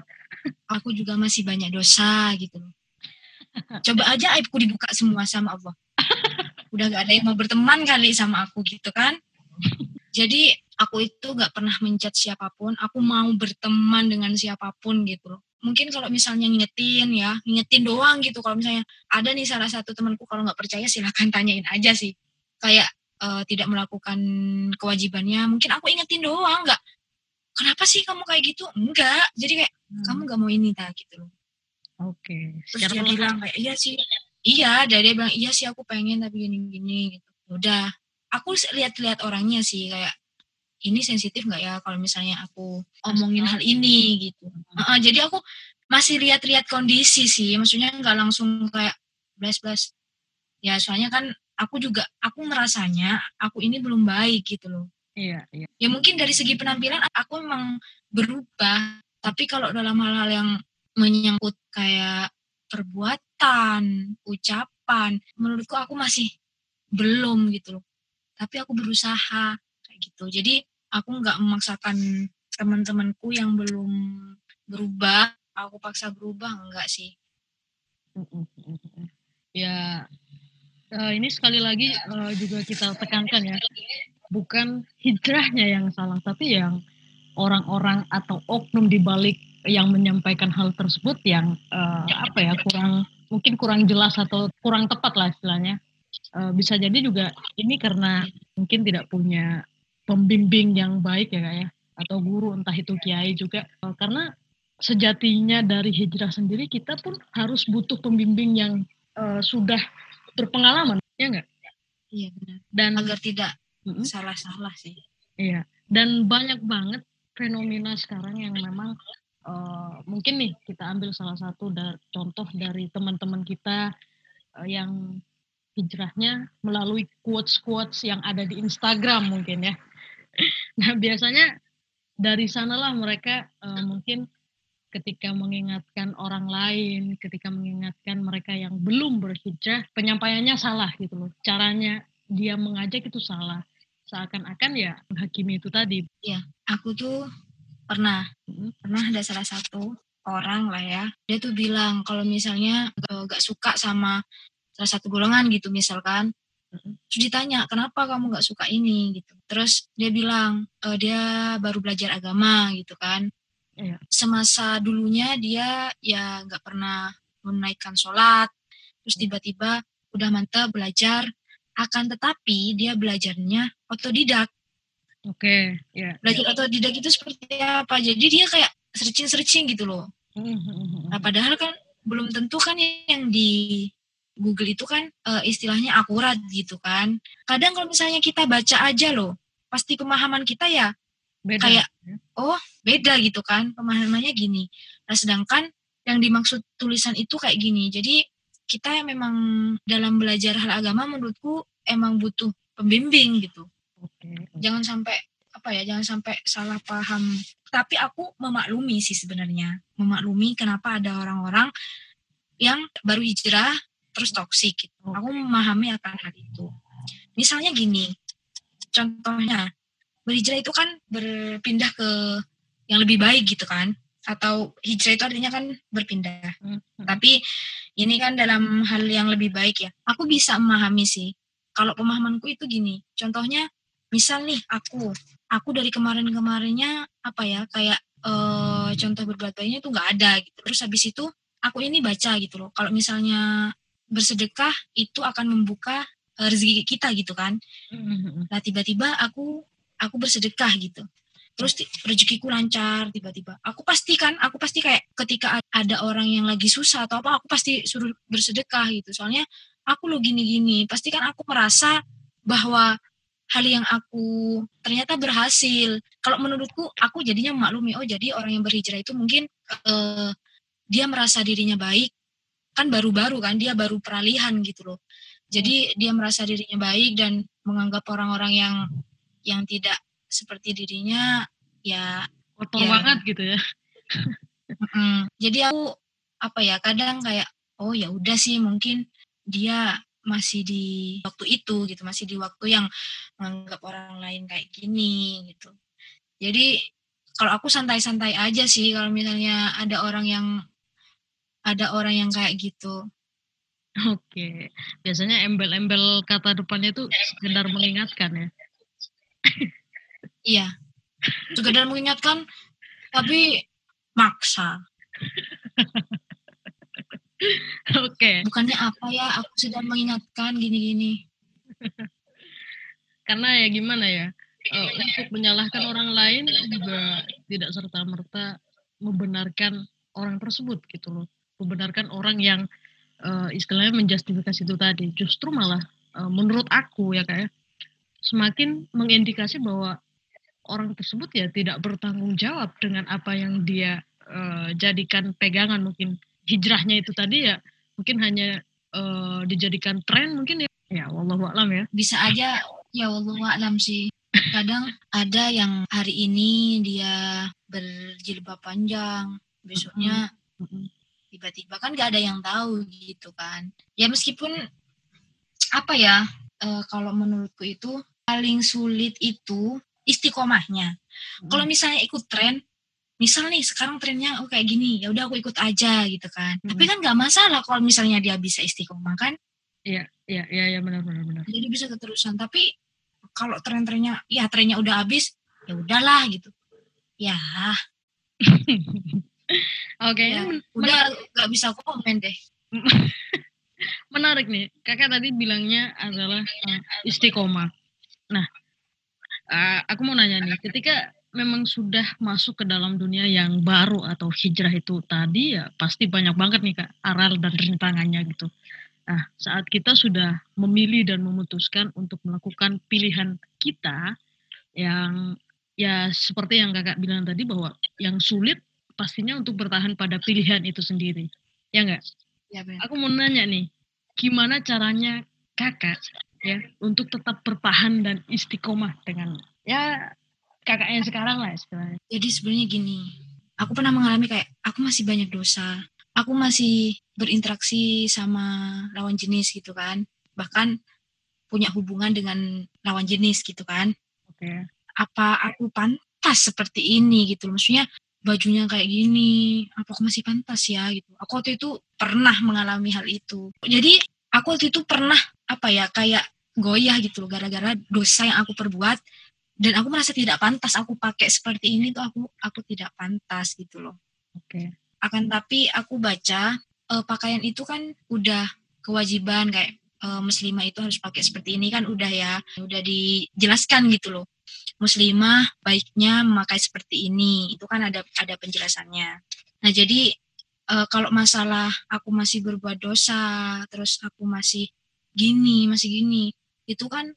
Aku juga masih banyak dosa gitu loh. Coba aja aibku dibuka semua sama Allah. Udah gak ada yang mau berteman kali sama aku gitu kan. Jadi aku itu gak pernah mencat siapa pun. Aku mau berteman dengan siapa pun gitu loh mungkin kalau misalnya ngingetin ya ngingetin doang gitu. Kalau misalnya ada nih salah satu temanku kalau nggak percaya silahkan tanyain aja sih. Kayak uh, tidak melakukan kewajibannya mungkin aku ingetin doang nggak kenapa sih kamu kayak gitu? Enggak jadi kayak hmm. kamu nggak mau ini tak gitu loh. Oke. Okay. terus dia bilang kayak iya sih. Iya dari dia bilang iya sih aku pengen tapi gini gini gitu. Udah. Aku lihat-lihat orangnya sih kayak ini sensitif nggak ya kalau misalnya aku omongin hal ini gitu. Uh, jadi aku masih lihat-lihat kondisi sih, maksudnya nggak langsung kayak blast-blast. Ya soalnya kan aku juga aku ngerasanya aku ini belum baik gitu loh. Iya, iya. Ya mungkin dari segi penampilan aku memang berubah, tapi kalau dalam hal-hal yang menyangkut kayak perbuatan, ucapan, menurutku aku masih belum gitu loh. Tapi aku berusaha kayak gitu. Jadi aku nggak memaksakan teman-temanku yang belum berubah. Aku paksa berubah enggak sih. Ya uh, ini sekali lagi uh, juga kita tekankan ya. Bukan hijrahnya yang salah tapi yang orang-orang atau oknum di balik yang menyampaikan hal tersebut yang uh, apa ya kurang mungkin kurang jelas atau kurang tepat lah istilahnya. Uh, bisa jadi juga ini karena mungkin tidak punya pembimbing yang baik ya kak ya. Atau guru entah itu kiai juga. Karena sejatinya dari hijrah sendiri kita pun harus butuh pembimbing yang uh, sudah berpengalaman ya enggak iya benar. Dan agar tidak salah-salah sih. Iya. Dan banyak banget fenomena sekarang yang memang uh, mungkin nih kita ambil salah satu da contoh dari teman-teman kita uh, yang hijrahnya melalui quotes-quotes yang ada di Instagram mungkin ya nah biasanya dari sanalah mereka uh, mungkin ketika mengingatkan orang lain, ketika mengingatkan mereka yang belum berhijrah, penyampaiannya salah gitu loh. Caranya dia mengajak itu salah. Seakan-akan ya menghakimi itu tadi. Ya, aku tuh pernah hmm. pernah ada salah satu orang lah ya, dia tuh bilang kalau misalnya gak suka sama salah satu golongan gitu misalkan, Terus ditanya, kenapa kamu gak suka ini gitu. Terus dia bilang, e, dia baru belajar agama gitu kan. Iya. Semasa dulunya dia ya gak pernah menaikkan sholat. Terus iya. tiba-tiba udah mantap belajar. Akan tetapi dia belajarnya otodidak. Oke, okay, ya. Yeah. Belajar otodidak itu seperti apa? Jadi dia kayak searching-searching gitu loh. Hmm, hmm, hmm, nah padahal kan belum tentu kan yang di Google itu kan uh, istilahnya akurat gitu kan. Kadang kalau misalnya kita baca aja loh, pasti pemahaman kita ya beda. kayak ya. oh beda gitu kan pemahamannya gini. Nah sedangkan yang dimaksud tulisan itu kayak gini. Jadi kita memang dalam belajar hal agama menurutku emang butuh pembimbing gitu. Okay. Jangan sampai apa ya jangan sampai salah paham tapi aku memaklumi sih sebenarnya memaklumi kenapa ada orang-orang yang baru hijrah terus toksik gitu. Aku memahami akan hal itu. Misalnya gini, contohnya berhijrah itu kan berpindah ke yang lebih baik gitu kan atau hijrah itu artinya kan berpindah. Hmm. Tapi ini kan dalam hal yang lebih baik ya. Aku bisa memahami sih. Kalau pemahamanku itu gini, contohnya misal nih aku aku dari kemarin-kemarinnya apa ya kayak uh, contoh berbuat baiknya itu nggak ada gitu terus habis itu aku ini baca gitu loh kalau misalnya bersedekah itu akan membuka uh, rezeki kita gitu kan. Mm-hmm. nah tiba-tiba aku aku bersedekah gitu. Terus rezekiku lancar tiba-tiba. Aku pasti kan aku pasti kayak ketika ada orang yang lagi susah atau apa aku pasti suruh bersedekah gitu. Soalnya aku lo gini-gini. Pasti kan aku merasa bahwa hal yang aku ternyata berhasil. Kalau menurutku, aku jadinya memaklumi, oh jadi orang yang berhijrah itu mungkin uh, dia merasa dirinya baik, kan baru-baru kan, dia baru peralihan gitu loh. Jadi dia merasa dirinya baik dan menganggap orang-orang yang yang tidak seperti dirinya ya kotor ya, banget gitu ya. mm, jadi aku apa ya kadang kayak oh ya udah sih mungkin dia masih di waktu itu gitu masih di waktu yang menganggap orang lain kayak gini gitu jadi kalau aku santai-santai aja sih kalau misalnya ada orang yang ada orang yang kayak gitu Oke, biasanya embel-embel kata depannya itu sekedar mengingatkan ya. iya, sekedar mengingatkan, tapi maksa. Oke. Bukannya apa ya, aku sedang mengingatkan gini-gini. Karena ya gimana ya, uh, untuk menyalahkan orang lain juga tidak serta merta membenarkan orang tersebut gitu loh. Membenarkan orang yang uh, istilahnya menjustifikasi itu tadi. Justru malah uh, menurut aku ya kayak ya, semakin mengindikasi bahwa orang tersebut ya tidak bertanggung jawab dengan apa yang dia uh, jadikan pegangan. Mungkin hijrahnya itu tadi ya mungkin hanya uh, dijadikan tren mungkin ya. Ya wallahu alam ya. Bisa aja ya wallahu alam sih. Kadang ada yang hari ini dia berjilbab panjang besoknya tiba-tiba kan gak ada yang tahu gitu kan. Ya meskipun apa ya e, kalau menurutku itu paling sulit itu istiqomahnya. Kalau misalnya ikut tren misal nih sekarang trennya oh kayak gini ya udah aku ikut aja gitu kan. Hmm. tapi kan nggak masalah kalau misalnya dia bisa istiqomah kan. Iya iya iya ya, benar benar benar. Jadi bisa keterusan. Tapi kalau tren-trennya ya trennya udah habis ya udahlah gitu. Ya oke okay. ya, udah nggak bisa komen deh menarik nih kakak tadi bilangnya adalah uh, istiqomah nah uh, aku mau nanya nih ketika memang sudah masuk ke dalam dunia yang baru atau hijrah itu tadi ya pasti banyak banget nih kak aral dan rintangannya gitu. Nah saat kita sudah memilih dan memutuskan untuk melakukan pilihan kita yang ya seperti yang kakak bilang tadi bahwa yang sulit pastinya untuk bertahan pada pilihan itu sendiri. Ya enggak? Ya, Aku mau nanya nih, gimana caranya kakak ya untuk tetap bertahan dan istiqomah dengan ya kakaknya sekarang lah istilahnya. Jadi sebenarnya gini, aku pernah mengalami kayak aku masih banyak dosa. Aku masih berinteraksi sama lawan jenis gitu kan. Bahkan punya hubungan dengan lawan jenis gitu kan. Oke. Okay. Apa aku pantas seperti ini gitu. Maksudnya bajunya kayak gini, apa aku masih pantas ya gitu. Aku waktu itu pernah mengalami hal itu. Jadi aku waktu itu pernah apa ya kayak goyah gitu loh gara-gara dosa yang aku perbuat dan aku merasa tidak pantas aku pakai seperti ini tuh aku aku tidak pantas gitu loh. Oke. Okay. Akan tapi aku baca uh, pakaian itu kan udah kewajiban kayak uh, muslimah itu harus pakai seperti ini kan udah ya, udah dijelaskan gitu loh. Muslimah baiknya memakai seperti ini. Itu kan ada ada penjelasannya. Nah, jadi uh, kalau masalah aku masih berbuat dosa, terus aku masih gini, masih gini, itu kan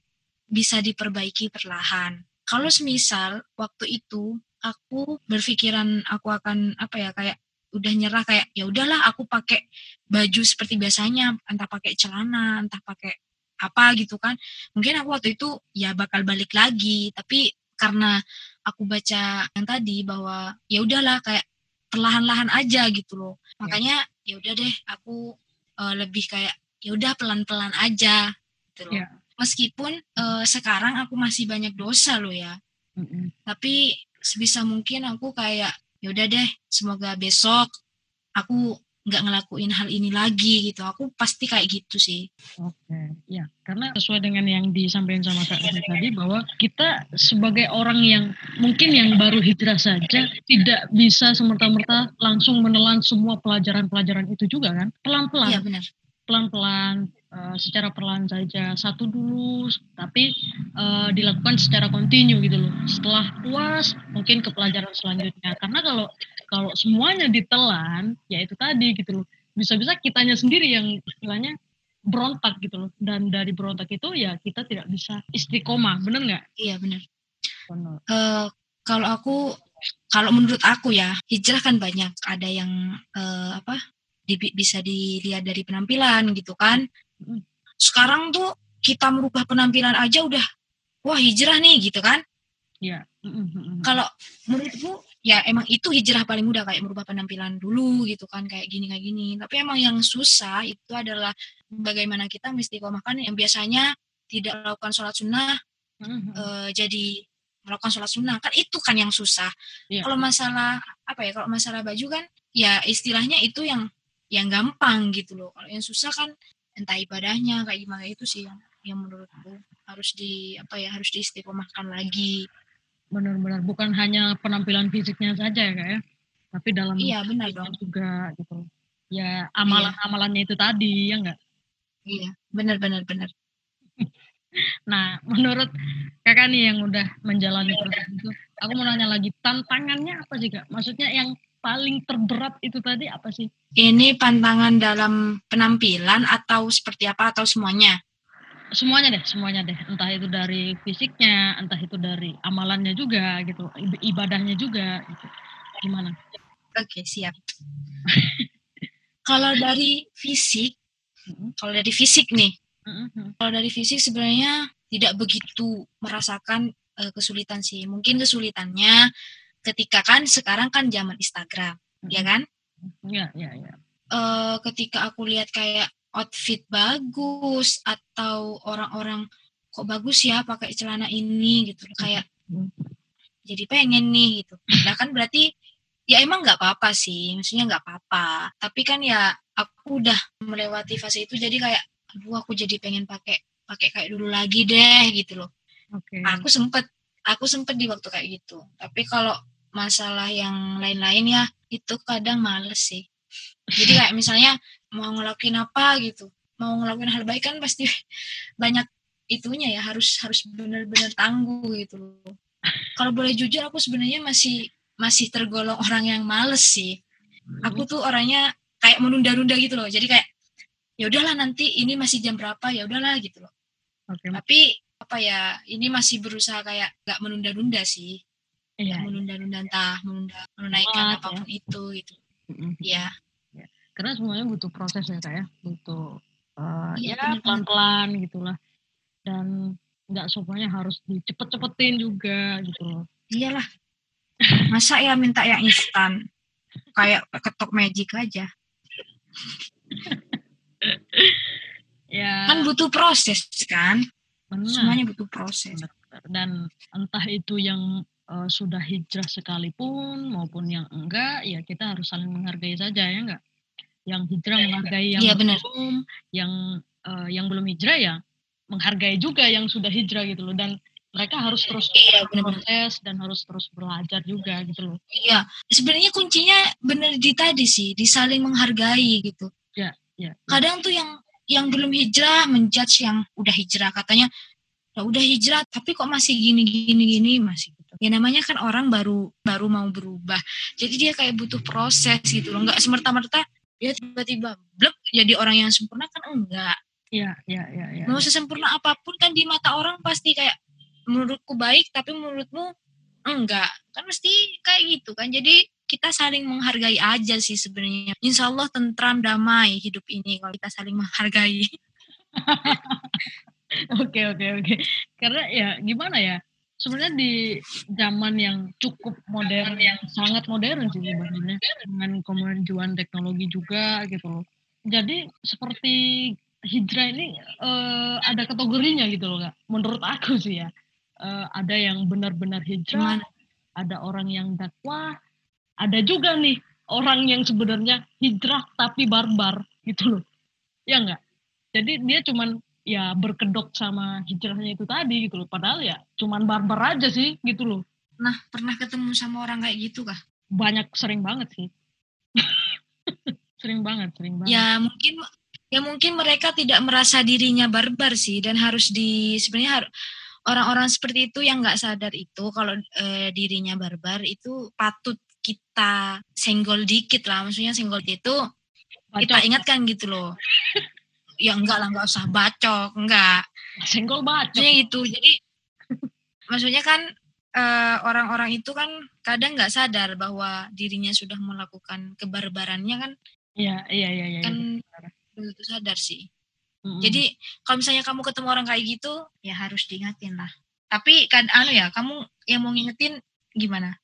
bisa diperbaiki perlahan kalau semisal waktu itu aku berpikiran aku akan apa ya kayak udah nyerah kayak ya udahlah aku pakai baju seperti biasanya entah pakai celana entah pakai apa gitu kan. Mungkin aku waktu itu ya bakal balik lagi tapi karena aku baca yang tadi bahwa ya udahlah kayak perlahan-lahan aja gitu loh. Makanya ya udah deh aku uh, lebih kayak ya udah pelan-pelan aja gitu loh. Ya. meskipun uh, sekarang aku masih banyak dosa loh ya. Mm-mm. tapi sebisa mungkin aku kayak ya udah deh semoga besok aku nggak ngelakuin hal ini lagi gitu. Aku pasti kayak gitu sih. Oke, ya karena sesuai dengan yang disampaikan sama Kak Rizky tadi bahwa kita sebagai orang yang mungkin yang baru hijrah saja tidak bisa semerta-merta langsung menelan semua pelajaran-pelajaran itu juga kan? Pelan-pelan. Iya benar. Pelan-pelan eh, secara perlahan saja. Satu dulu tapi eh, dilakukan secara kontinu gitu loh. Setelah puas mungkin ke pelajaran selanjutnya. Karena kalau kalau semuanya ditelan ya itu tadi gitu loh. Bisa-bisa kitanya sendiri yang istilahnya berontak gitu loh. Dan dari berontak itu ya kita tidak bisa istiqomah bener nggak? Iya benar benar Eh, kalau aku kalau menurut aku ya hijrah kan banyak. Ada yang eh, apa di- bisa dilihat dari penampilan gitu kan. Sekarang tuh kita merubah penampilan aja udah wah hijrah nih gitu kan. Ya Mm, mm, mm, mm. kalau menurutku ya emang itu hijrah paling mudah kayak merubah penampilan dulu gitu kan kayak gini kayak gini. Tapi emang yang susah itu adalah bagaimana kita mesti komahkan yang biasanya tidak melakukan sholat sunnah Mm, mm, mm. eh, jadi melakukan sholat sunnah. Kan itu kan yang susah. Iya. kalau masalah apa ya kalau masalah baju kan ya istilahnya itu yang yang gampang gitu loh. Kalau yang susah kan entah ibadahnya kayak gimana itu sih yang yang menurutku harus di apa ya harus diistiqomahkan lagi benar-benar bukan hanya penampilan fisiknya saja ya kak ya tapi dalam iya benar dong. juga gitu. Ya amalan-amalannya itu tadi ya enggak iya benar benar benar. Nah, menurut kakak nih yang udah menjalani proses itu, aku mau nanya lagi, tantangannya apa sih kak? Maksudnya yang paling terberat itu tadi apa sih? ini pantangan dalam penampilan atau seperti apa atau semuanya Semuanya deh, semuanya deh. Entah itu dari fisiknya, entah itu dari amalannya juga gitu, ib- ibadahnya juga gitu. Gimana? oke siap kalau dari fisik Mm-mm, kalau dari fisik nih mm-mm, Kalau dari fisik sebenarnya tidak begitu merasakan eh, kesulitan sih. Mungkin kesulitannya ketika kan sekarang kan zaman Instagram, ya kan? Iya, iya, iya. Eh, ketika aku lihat kayak outfit bagus atau orang-orang kok bagus ya pakai celana ini gitu, kayak Hmm. jadi pengen nih gitu. Nah kan berarti ya emang nggak apa-apa sih, maksudnya nggak apa-apa. Tapi kan ya aku udah melewati fase itu jadi kayak, aduh aku jadi pengen pakai pakai kayak dulu lagi deh gitu loh. Oke. Aku sempet aku sempet di waktu kayak gitu. Tapi kalau masalah yang lain-lain ya itu kadang males sih. Jadi kayak misalnya mau ngelakuin apa gitu, mau ngelakuin hal baik kan pasti banyak itunya ya harus harus benar-benar tangguh gitu loh. Kalau boleh jujur aku sebenarnya masih masih tergolong orang yang males sih. Aku tuh orangnya kayak menunda-nunda gitu loh. Jadi kayak ya udahlah nanti ini masih jam berapa ya udahlah gitu loh. Oke. Tapi apa ya ini masih berusaha kayak gak menunda-nunda sih. Iya. Gak menunda-nunda entah menunda menunaikan Sholat, ya. apa pun itu gitu. Mm-mm. Ya, Karena semuanya butuh proses ya kak ya, butuh Iya, ya pelan-pelan gitulah. Dan nggak semuanya harus dicepet-cepetin juga gitu loh. iyalah. Masa ya minta yang instan? Kayak ketok magic aja. Ya, Kan butuh proses kan? benar. Semuanya butuh proses. dan entah itu yang eh, sudah hijrah sekalipun maupun yang enggak ya kita harus saling menghargai saja ya enggak yang hijrah menghargai yang Iya, benar. belum yang eh, yang belum hijrah ya menghargai juga yang sudah hijrah gitu loh dan mereka harus terus Iya, proses dan harus terus belajar juga gitu loh Iya, sebenarnya kuncinya bener di tadi sih, di saling menghargai gitu. ya Kadang tuh yang yang belum hijrah menjudge yang udah hijrah katanya ya udah hijrah tapi kok masih gini gini gini masih gitu. Ya namanya kan orang baru baru mau berubah. Jadi dia kayak butuh proses gitu loh. Enggak semerta-merta dia tiba-tiba blek jadi orang yang sempurna kan enggak. ya ya ya ya, Mau ya. sesempurna apa pun kan di mata orang pasti kayak menurutku baik tapi menurutmu enggak. Kan mesti kayak gitu kan. Jadi kita saling menghargai aja sih sebenarnya. Insya Allah tentram damai hidup ini kalau kita saling menghargai. Oke oke oke. Karena ya gimana ya sebenarnya di zaman yang cukup modern yang sangat modern sih sebenarnya. Dengan kemajuan teknologi juga gitu loh. Jadi seperti hijrah ini uh, ada kategorinya gitu loh kak. Menurut aku sih ya. Uh, ada yang benar-benar hijrah Gimana? ada orang yang dakwah ada juga nih orang yang sebenarnya hijrah tapi barbar gitu loh. Ya enggak jadi dia cuman ya berkedok sama hijrahnya itu tadi gitu loh. Padahal ya cuman barbar aja sih gitu loh. Nah pernah ketemu sama orang kayak gitu kah? Banyak sering banget sih. Sering banget sering banget. Ya mungkin ya mungkin mereka tidak merasa dirinya barbar sih dan harus di sebenarnya harus orang-orang seperti itu yang nggak sadar itu kalau e, dirinya barbar itu patut kita senggol dikit lah. Maksudnya senggol itu kita ingatkan gitu loh ya enggak lah enggak usah bacok enggak. Senggol bacok. Maksudnya itu jadi maksudnya kan orang eh, orang-orang itu kan kadang nggak sadar bahwa dirinya sudah melakukan kebarbarannya kan. Iya iya iya iya kan belum tentu sadar sih. Mm-hmm. jadi kalau misalnya kamu ketemu orang kayak gitu ya harus diingatin lah. Tapi kan anu ya kamu yang mau ngingetin gimana?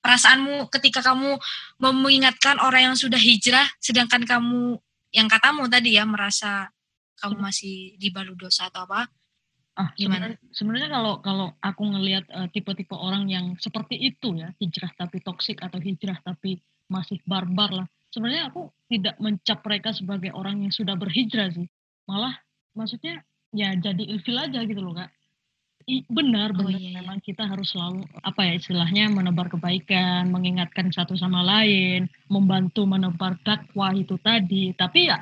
Perasaanmu ketika kamu mau mengingatkan orang yang sudah hijrah sedangkan kamu yang katamu tadi ya merasa kamu masih dibalut dosa atau apa? Ah, gimana? Sebenarnya kalau kalau aku ngelihat uh, tipe-tipe orang yang seperti itu ya, hijrah tapi toksik atau hijrah tapi masih barbar lah. Sebenarnya aku tidak mencap mereka sebagai orang yang sudah berhijrah sih. Malah maksudnya ya jadi ilfil aja gitu loh, Kak. Benar oh, benar. iya, iya. memang kita harus selalu apa ya istilahnya menebar kebaikan mengingatkan satu sama lain membantu menebar dakwah itu tadi. Tapi ya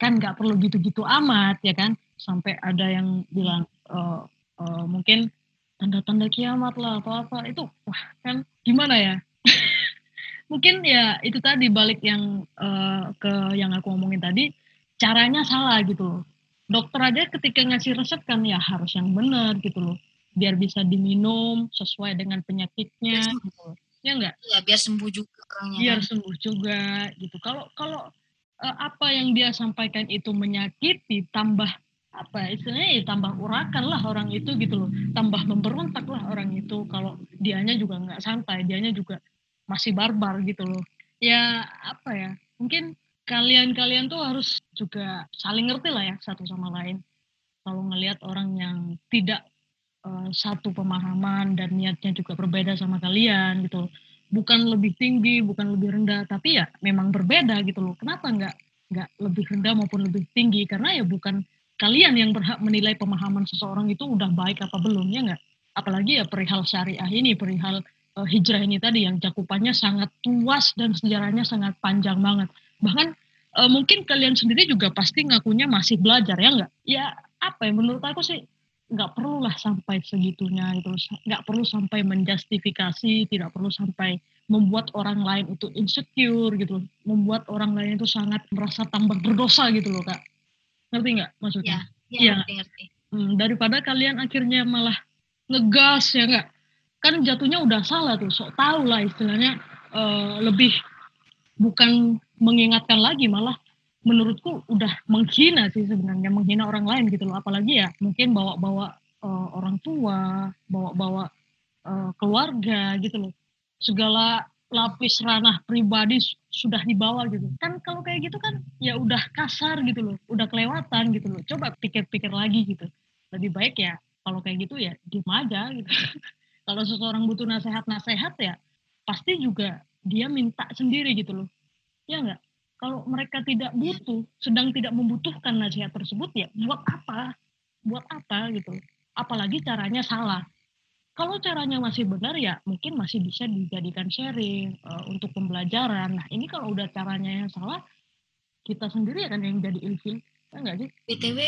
kan nggak perlu gitu-gitu amat ya kan? Sampai ada yang bilang uh, uh, mungkin tanda-tanda kiamat lah apa apa. Itu wah kan gimana ya? Mungkin ya itu tadi balik yang uh, ke yang aku ngomongin tadi caranya salah gitu dokter aja ketika ngasih resep kan ya harus yang benar gitu loh. Biar bisa diminum sesuai dengan penyakitnya. Gitu ya enggak ya biar sembuh juga orangnya biar kan? sembuh juga gitu. Kalau kalau uh, apa yang dia sampaikan itu menyakiti tambah apa istilahnya ya tambah urakan lah orang itu gitu loh. Tambah memberontak lah orang itu kalau dianya juga nggak santai dianya juga masih barbar gitu loh. Ya apa ya mungkin kalian-kalian tuh harus juga saling ngerti lah ya satu sama lain. Kalau ngelihat orang yang tidak uh, satu pemahaman dan niatnya juga berbeda sama kalian gitu. Bukan lebih tinggi, bukan lebih rendah, tapi ya memang berbeda gitu loh. Kenapa nggak nggak lebih rendah maupun lebih tinggi? Karena ya bukan kalian yang berhak menilai pemahaman seseorang itu udah baik apa belum ya nggak? Apalagi ya perihal syariah ini, perihal uh, hijrah ini tadi yang cakupannya sangat luas dan sejarahnya sangat panjang banget bahkan e, mungkin kalian sendiri juga pasti ngakunya masih belajar ya nggak? Ya apa ya menurut aku sih nggak perlu lah sampai segitunya itu nggak perlu sampai menjustifikasi tidak perlu sampai membuat orang lain itu insecure gitu. Membuat orang lain itu sangat merasa tambah berdosa gitu loh kak. Ngerti nggak maksudnya? Ya, ya, ngerti, ngerti. Hmm, daripada kalian akhirnya malah ngegas ya nggak? Kan jatuhnya udah salah tuh sok tahu lah istilahnya uh, lebih bukan mengingatkan lagi malah menurutku udah menghina sih sebenarnya menghina orang lain gitu loh. Apalagi ya mungkin bawa-bawa uh, orang tua bawa-bawa uh, keluarga gitu loh. Segala lapis ranah pribadi sudah dibawa gitu. Kan kalau kayak gitu kan ya udah kasar gitu loh udah kelewatan gitu loh. Coba pikir-pikir lagi gitu. Lebih baik ya kalau kayak gitu ya diem aja gitu. Kalau seseorang butuh nasihat-nasihat ya pasti juga dia minta sendiri gitu loh ya enggak kalau mereka tidak butuh sedang tidak membutuhkan nasihat tersebut ya buat apa? Buat apa gitu? Apalagi caranya salah. Kalau caranya masih benar ya mungkin masih bisa dijadikan sharing uh, untuk pembelajaran. Nah ini kalau udah caranya yang salah kita sendiri akan yang jadi ilfil. Ya enggak sih? Btw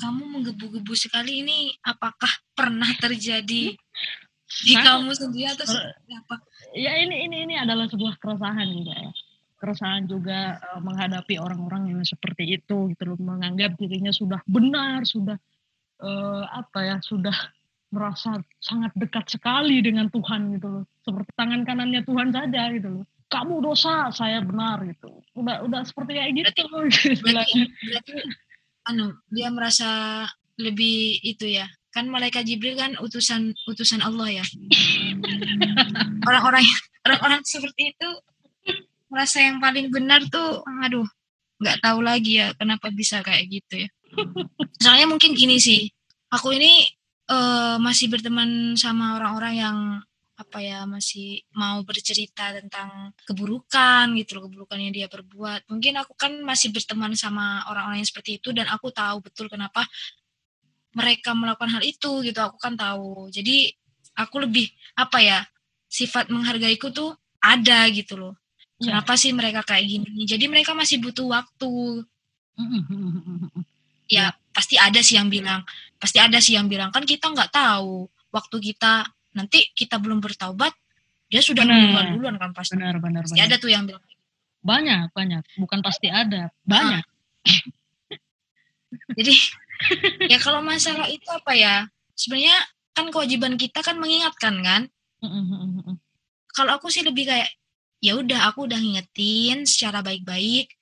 kamu menggebu-gebu sekali ini. Apakah pernah terjadi di kamu sendiri atau apa? Ya ini ini ini adalah sebuah keresahan juga ya keresahan juga uh, menghadapi orang-orang yang seperti itu gitu loh. Menganggap dirinya sudah benar sudah uh, apa ya sudah merasa sangat dekat sekali dengan Tuhan gitu loh. Seperti tangan kanannya Tuhan saja gitu loh. Kamu dosa saya benar gitu. Udah udah seperti kayak gitu berarti, berarti, berarti anu dia merasa lebih itu ya. Kan malaikat Jibril kan utusan utusan Allah ya. Orang-orang orang-orang seperti itu merasa yang paling benar tuh, aduh, nggak tahu lagi ya kenapa bisa kayak gitu ya. Soalnya mungkin gini sih, aku ini uh, masih berteman sama orang-orang yang apa ya masih mau bercerita tentang keburukan gitu loh keburukan yang dia perbuat mungkin aku kan masih berteman sama orang-orang yang seperti itu dan aku tahu betul kenapa mereka melakukan hal itu gitu aku kan tahu jadi aku lebih apa ya sifat menghargaiku tuh ada gitu loh. Kenapa sih mereka kayak gini jadi mereka masih butuh waktu. Ya, pasti ada sih yang bilang. Pasti ada sih yang bilang kan kita nggak tahu waktu kita. Nanti kita belum bertaubat dia sudah duluan duluan kan pasti. Benar benar pasti benar. ada tuh yang bilang banyak banyak. Bukan pasti ada banyak. Jadi ya kalau masalah itu apa ya? Sebenarnya kan kewajiban kita kan mengingatkan kan? Kalau aku sih lebih kayak ya udah aku udah ngingetin secara baik-baik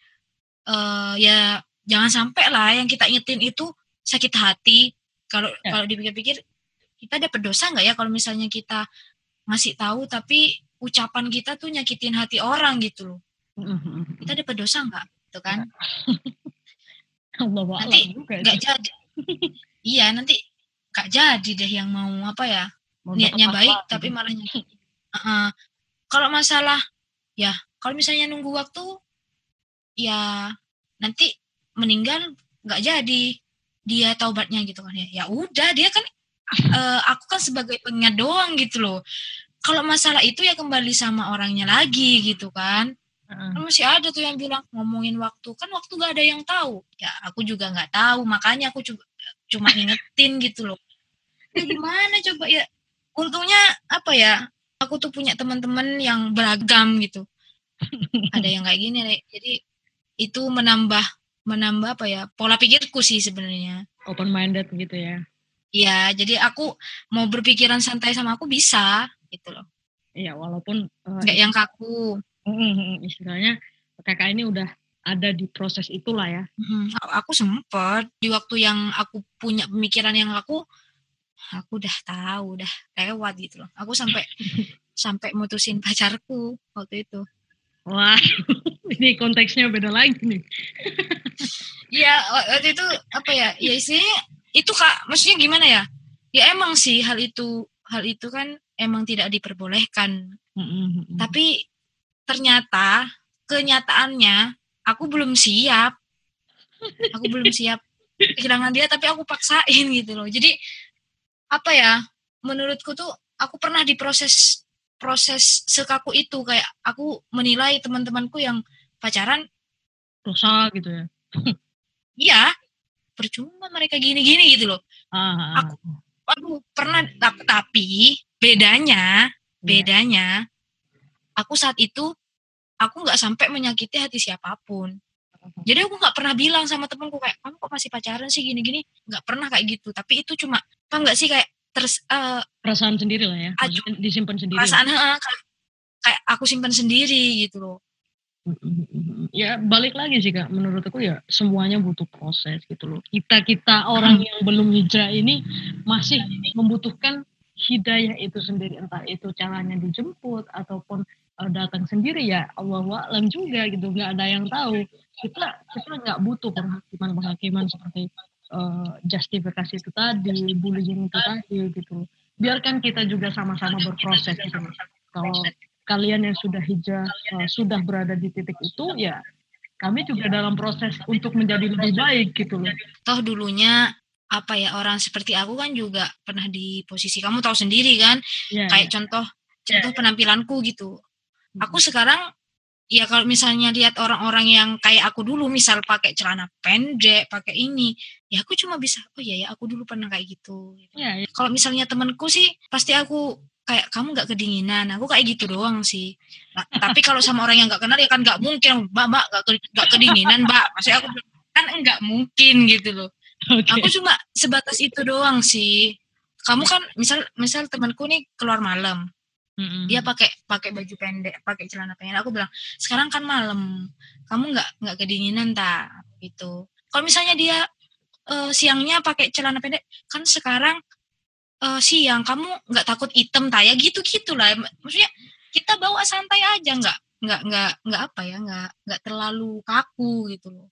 uh, ya jangan sampai lah yang kita ingetin itu sakit hati. Kalau ya. kalau dipikir-pikir kita ada berdosa nggak ya kalau misalnya kita ngasih tahu tapi ucapan kita tuh nyakitin hati orang gitu loh. Kita ada berdosa nggak? Itu kan? Allah nanti nggak jadi. Iya nanti gak jadi deh yang mau apa ya mau niatnya baik apa, tapi gitu. malah uh, kalau masalah ya kalau misalnya nunggu waktu ya nanti meninggal nggak jadi. Dia taubatnya gitu kan ya. Ya udah dia kan uh, aku kan sebagai pengingat doang gitu loh. Kalau masalah itu ya kembali sama orangnya lagi gitu kan. Kan masih ada tuh yang bilang ngomongin waktu kan waktu gak ada yang tahu. Ya aku juga nggak tahu makanya aku cuma cuma ingetin gitu loh. Ya gimana coba ya? Untungnya apa ya? Aku tuh punya teman-teman yang beragam gitu ada yang kayak gini jadi itu menambah menambah apa ya pola pikirku sih sebenarnya open minded gitu ya Iya, jadi aku mau berpikiran santai sama aku bisa gitu loh. Iya, walaupun uh, nggak yang kaku. Istilahnya kakak ini udah ada di proses itulah ya. Hmm, aku sempet di waktu yang aku punya pemikiran yang aku, aku udah tahu, udah lewat gitu loh. Aku sampai sampai mutusin pacarku waktu itu. Wah, ini konteksnya beda lagi nih. Iya, waktu itu apa ya? Ya isinya itu kak, maksudnya gimana ya? Ya emang sih hal itu hal itu kan emang tidak diperbolehkan. Mm -hmm. Tapi ternyata kenyataannya aku belum siap aku belum siap kehilangan dia tapi aku paksain gitu loh jadi apa ya menurutku tuh aku pernah diproses proses sekaku itu kayak aku menilai teman-temanku yang pacaran dosa gitu ya. Iya percuma mereka gini-gini gitu loh. Ah, ah, ah. aku aku pernah tapi bedanya iya. bedanya aku saat itu aku nggak sampai menyakiti hati siapa pun. Jadi aku nggak pernah bilang sama temanku kayak kamu kok masih pacaran sih gini-gini? Nggak pernah kayak gitu. Tapi itu cuma apa nggak sih kayak terus uh, perasaan sendiri lah ya aju, disimpan sendiri. perasaan uh, kayak, aku simpan sendiri gitu loh. Ya balik lagi sih kak. Menurut aku ya semuanya butuh proses gitu loh. Kita kita orang hmm. yang belum hijrah ini masih membutuhkan hidayah itu sendiri. Entah itu caranya dijemput ataupun uh, datang sendiri ya Allah alam juga gitu. Nggak ada yang tahu. Kita kita nggak butuh penghakiman penghakiman seperti uh, justifikasi itu tadi bullying itu tadi gitu biarkan kita juga sama-sama berproses gitu kalau kalian yang sudah hijrah uh, sudah berada di titik itu ya kami juga dalam proses untuk menjadi lebih baik gitu loh. Toh dulunya apa ya orang seperti aku kan juga pernah di posisi kamu tahu sendiri kan yeah, kayak yeah. contoh contoh yeah. penampilanku gitu Aku sekarang ya kalau misalnya lihat orang-orang yang kayak aku dulu misal pakai celana pendek pakai ini ya aku cuma bisa oh iya ya aku dulu pernah kayak gitu. Ya, ya. kalau misalnya temanku sih pasti aku kayak kamu nggak kedinginan. Aku kayak gitu doang sih. Nah, tapi kalau sama orang yang nggak kenal ya kan nggak mungkin. Mbak mbak nggak kedinginan mbak. Maksudnya aku kan nggak mungkin gitu loh. Okay. aku cuma sebatas itu doang sih. Kamu kan misal misal temanku nih keluar malam hmm Dia pakai pakai baju pendek, pakai celana pendek. Aku bilang, "Sekarang kan malam. Kamu nggak nggak kedinginan tak?" gitu. Kalau misalnya dia uh, siangnya pakai celana pendek, kan sekarang uh, siang kamu nggak takut item taya gitu gitulah maksudnya kita bawa santai aja nggak nggak nggak nggak apa ya nggak nggak terlalu kaku gitu loh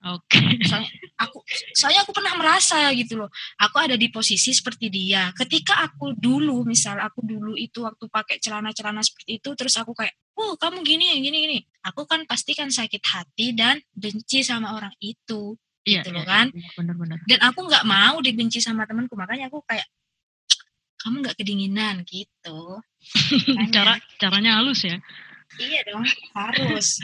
Oke. Okay. Soalnya aku soalnya aku pernah merasa gitu loh. Aku ada di posisi seperti dia. Ketika aku dulu misal aku dulu itu waktu pakai celana-celana seperti itu terus aku kayak, "Oh, kamu gini gini gini." Aku kan pasti kan sakit hati dan benci sama orang itu. Iya, gitu loh iya, kan. Iya, benar-benar. Dan aku nggak mau dibenci sama temanku, makanya aku kayak kamu nggak kedinginan gitu. Cara caranya halus ya. Iya dong, harus.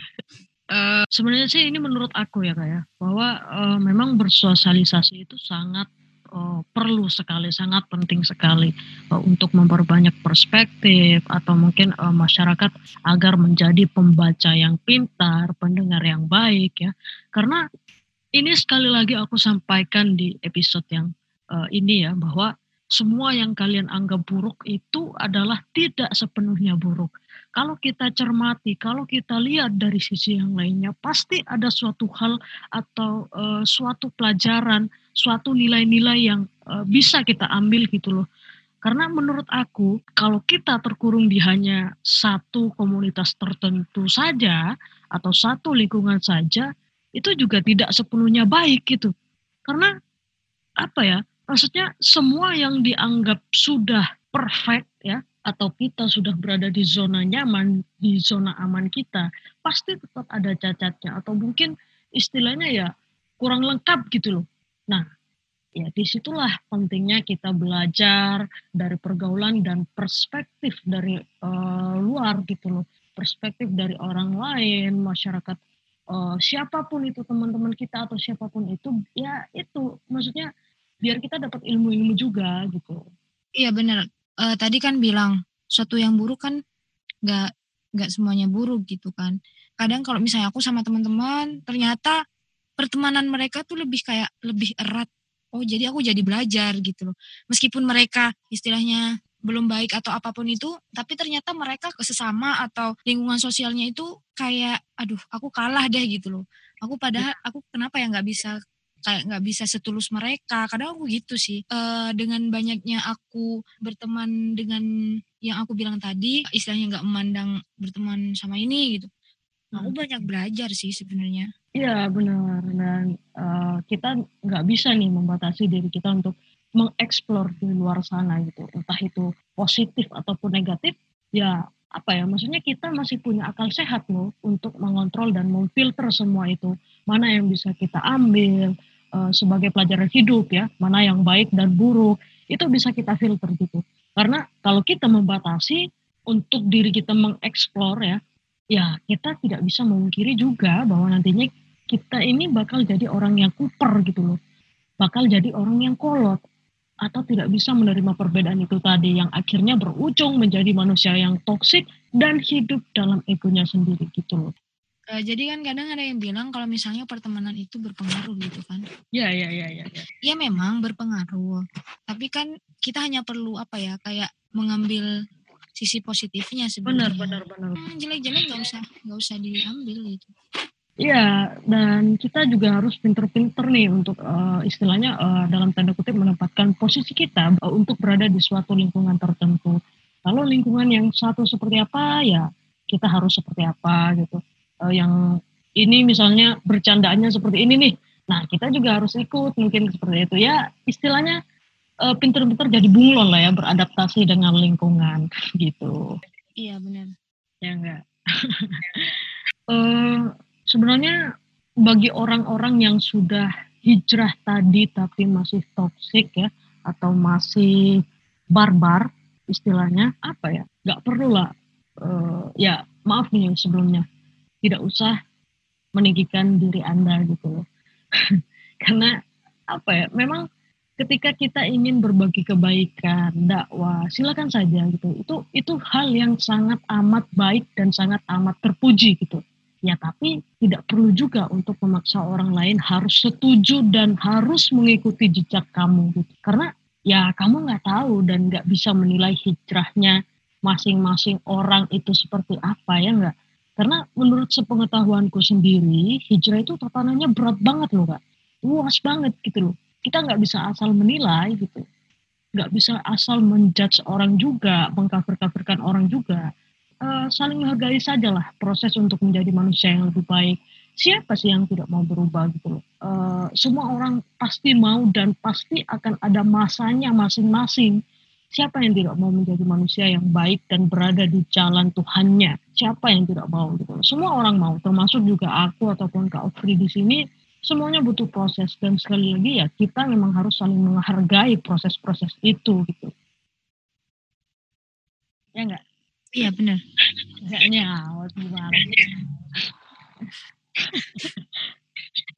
Uh, sebenarnya sih ini menurut aku ya kak ya bahwa uh, memang bersosialisasi itu sangat uh, perlu sekali, sangat penting sekali uh, untuk memperbanyak perspektif atau mungkin uh, masyarakat agar menjadi pembaca yang pintar, pendengar yang baik ya. Karena ini sekali lagi aku sampaikan di episode yang uh, ini ya bahwa semua yang kalian anggap buruk itu adalah tidak sepenuhnya buruk. Kalau kita cermati, kalau kita lihat dari sisi yang lainnya, pasti ada suatu hal atau uh, suatu pelajaran, suatu nilai-nilai yang uh, bisa kita ambil gitu loh. Karena menurut aku, kalau kita terkurung di hanya satu komunitas tertentu saja atau satu lingkungan saja, itu juga tidak sepenuhnya baik gitu. Karena apa ya? maksudnya semua yang dianggap sudah perfect ya atau kita sudah berada di zona nyaman, di zona aman kita, pasti tetap ada cacatnya atau mungkin istilahnya ya kurang lengkap gitu loh. Nah, ya di situlah pentingnya kita belajar dari pergaulan dan perspektif dari uh, luar gitu loh, perspektif dari orang lain, masyarakat uh, siapa pun itu teman-teman kita atau siapa pun itu, ya itu maksudnya biar kita dapat ilmu-ilmu juga gitu. Iya benar. Uh, tadi kan bilang suatu yang buruk kan nggak nggak semuanya buruk gitu kan. Kadang kalau misalnya aku sama teman-teman ternyata pertemanan mereka tuh lebih kayak lebih erat. Oh jadi aku jadi belajar gitu loh. Meskipun mereka istilahnya belum baik atau apa pun itu, tapi ternyata mereka sesama atau lingkungan sosialnya itu kayak, aduh, aku kalah deh gitu loh. Aku padahal aku kenapa ya nggak bisa kayak nggak bisa setulus mereka. Kadang aku gitu sih. Uh, dengan banyaknya aku berteman dengan yang aku bilang tadi istilahnya nggak memandang berteman sama ini gitu. Aku hmm. banyak belajar sih sebenarnya. Iya benar. Dan uh, kita nggak bisa nih membatasi diri kita untuk mengeksplor di luar sana gitu. Entah itu positif ataupun negatif ya apa ya maksudnya kita masih punya akal sehat loh untuk mengontrol dan memfilter semua itu. Mana yang bisa kita ambil uh, sebagai pelajaran hidup ya, mana yang baik dan buruk, itu bisa kita filter gitu. Karena kalau kita membatasi untuk diri kita mengeksplor ya, ya kita tidak bisa memungkiri juga bahwa nantinya kita ini bakal jadi orang yang kuper gitu loh. Bakal jadi orang yang kolot atau tidak bisa menerima perbedaan itu tadi yang akhirnya berujung menjadi manusia yang toksik dan hidup dalam egonya sendiri gitu loh. Uh, jadi kan kadang ada yang bilang kalau misalnya pertemanan itu berpengaruh gitu kan. Iya, iya, iya, iya. Iya memang berpengaruh. Tapi kan kita hanya perlu apa ya, kayak mengambil sisi positifnya sebenarnya. Benar, benar, benar. Hmm, jelek-jelek nggak usah nggak usah diambil gitu. Iya, dan kita juga harus pinter-pinter nih untuk uh, istilahnya uh, dalam tanda kutip menempatkan posisi kita uh, untuk berada di suatu lingkungan tertentu. Kalau lingkungan yang satu seperti apa, ya kita harus seperti apa gitu uh, yang ini misalnya bercandaannya seperti ini nih. Nah, kita juga harus ikut mungkin seperti itu ya. Istilahnya uh, pinter-pinter jadi bunglon lah ya beradaptasi dengan lingkungan gitu. Iya benar. Ya enggak. uh, sebenarnya bagi orang-orang yang sudah hijrah tadi tapi masih toksik ya atau masih barbar istilahnya apa ya nggak perlu lah uh, ya maaf nih sebelumnya tidak usah meninggikan diri Anda gitu loh. Karena apa ya, memang ketika kita ingin berbagi kebaikan, dakwah, silakan saja gitu. Itu itu hal yang sangat amat baik dan sangat amat terpuji gitu. Ya tapi tidak perlu juga untuk memaksa orang lain harus setuju dan harus mengikuti jejak kamu gitu. Karena ya kamu nggak tahu dan nggak bisa menilai hijrahnya masing-masing orang itu seperti apa ya nggak karena menurut sepengetahuanku sendiri, hijrah itu tatanannya berat banget loh kak. Luas banget gitu loh. Kita nggak bisa asal menilai gitu. nggak bisa asal menjudge orang juga, mengkafir-kafirkan orang juga. Uh, saling menghargai sajalah proses untuk menjadi manusia yang lebih baik. Siapa sih yang tidak mau berubah gitu loh? Uh, semua orang pasti mau dan pasti akan ada masanya masing-masing. Siapa yang tidak mau menjadi manusia yang baik dan berada di jalan Tuhannya? Siapa yang tidak mau gitu? Semua orang mau, termasuk juga aku ataupun Kak Ofri di sini. Semuanya butuh proses dan sekali lagi ya kita memang harus saling menghargai proses-proses itu gitu. Ya enggak iya benar. Awet gimana?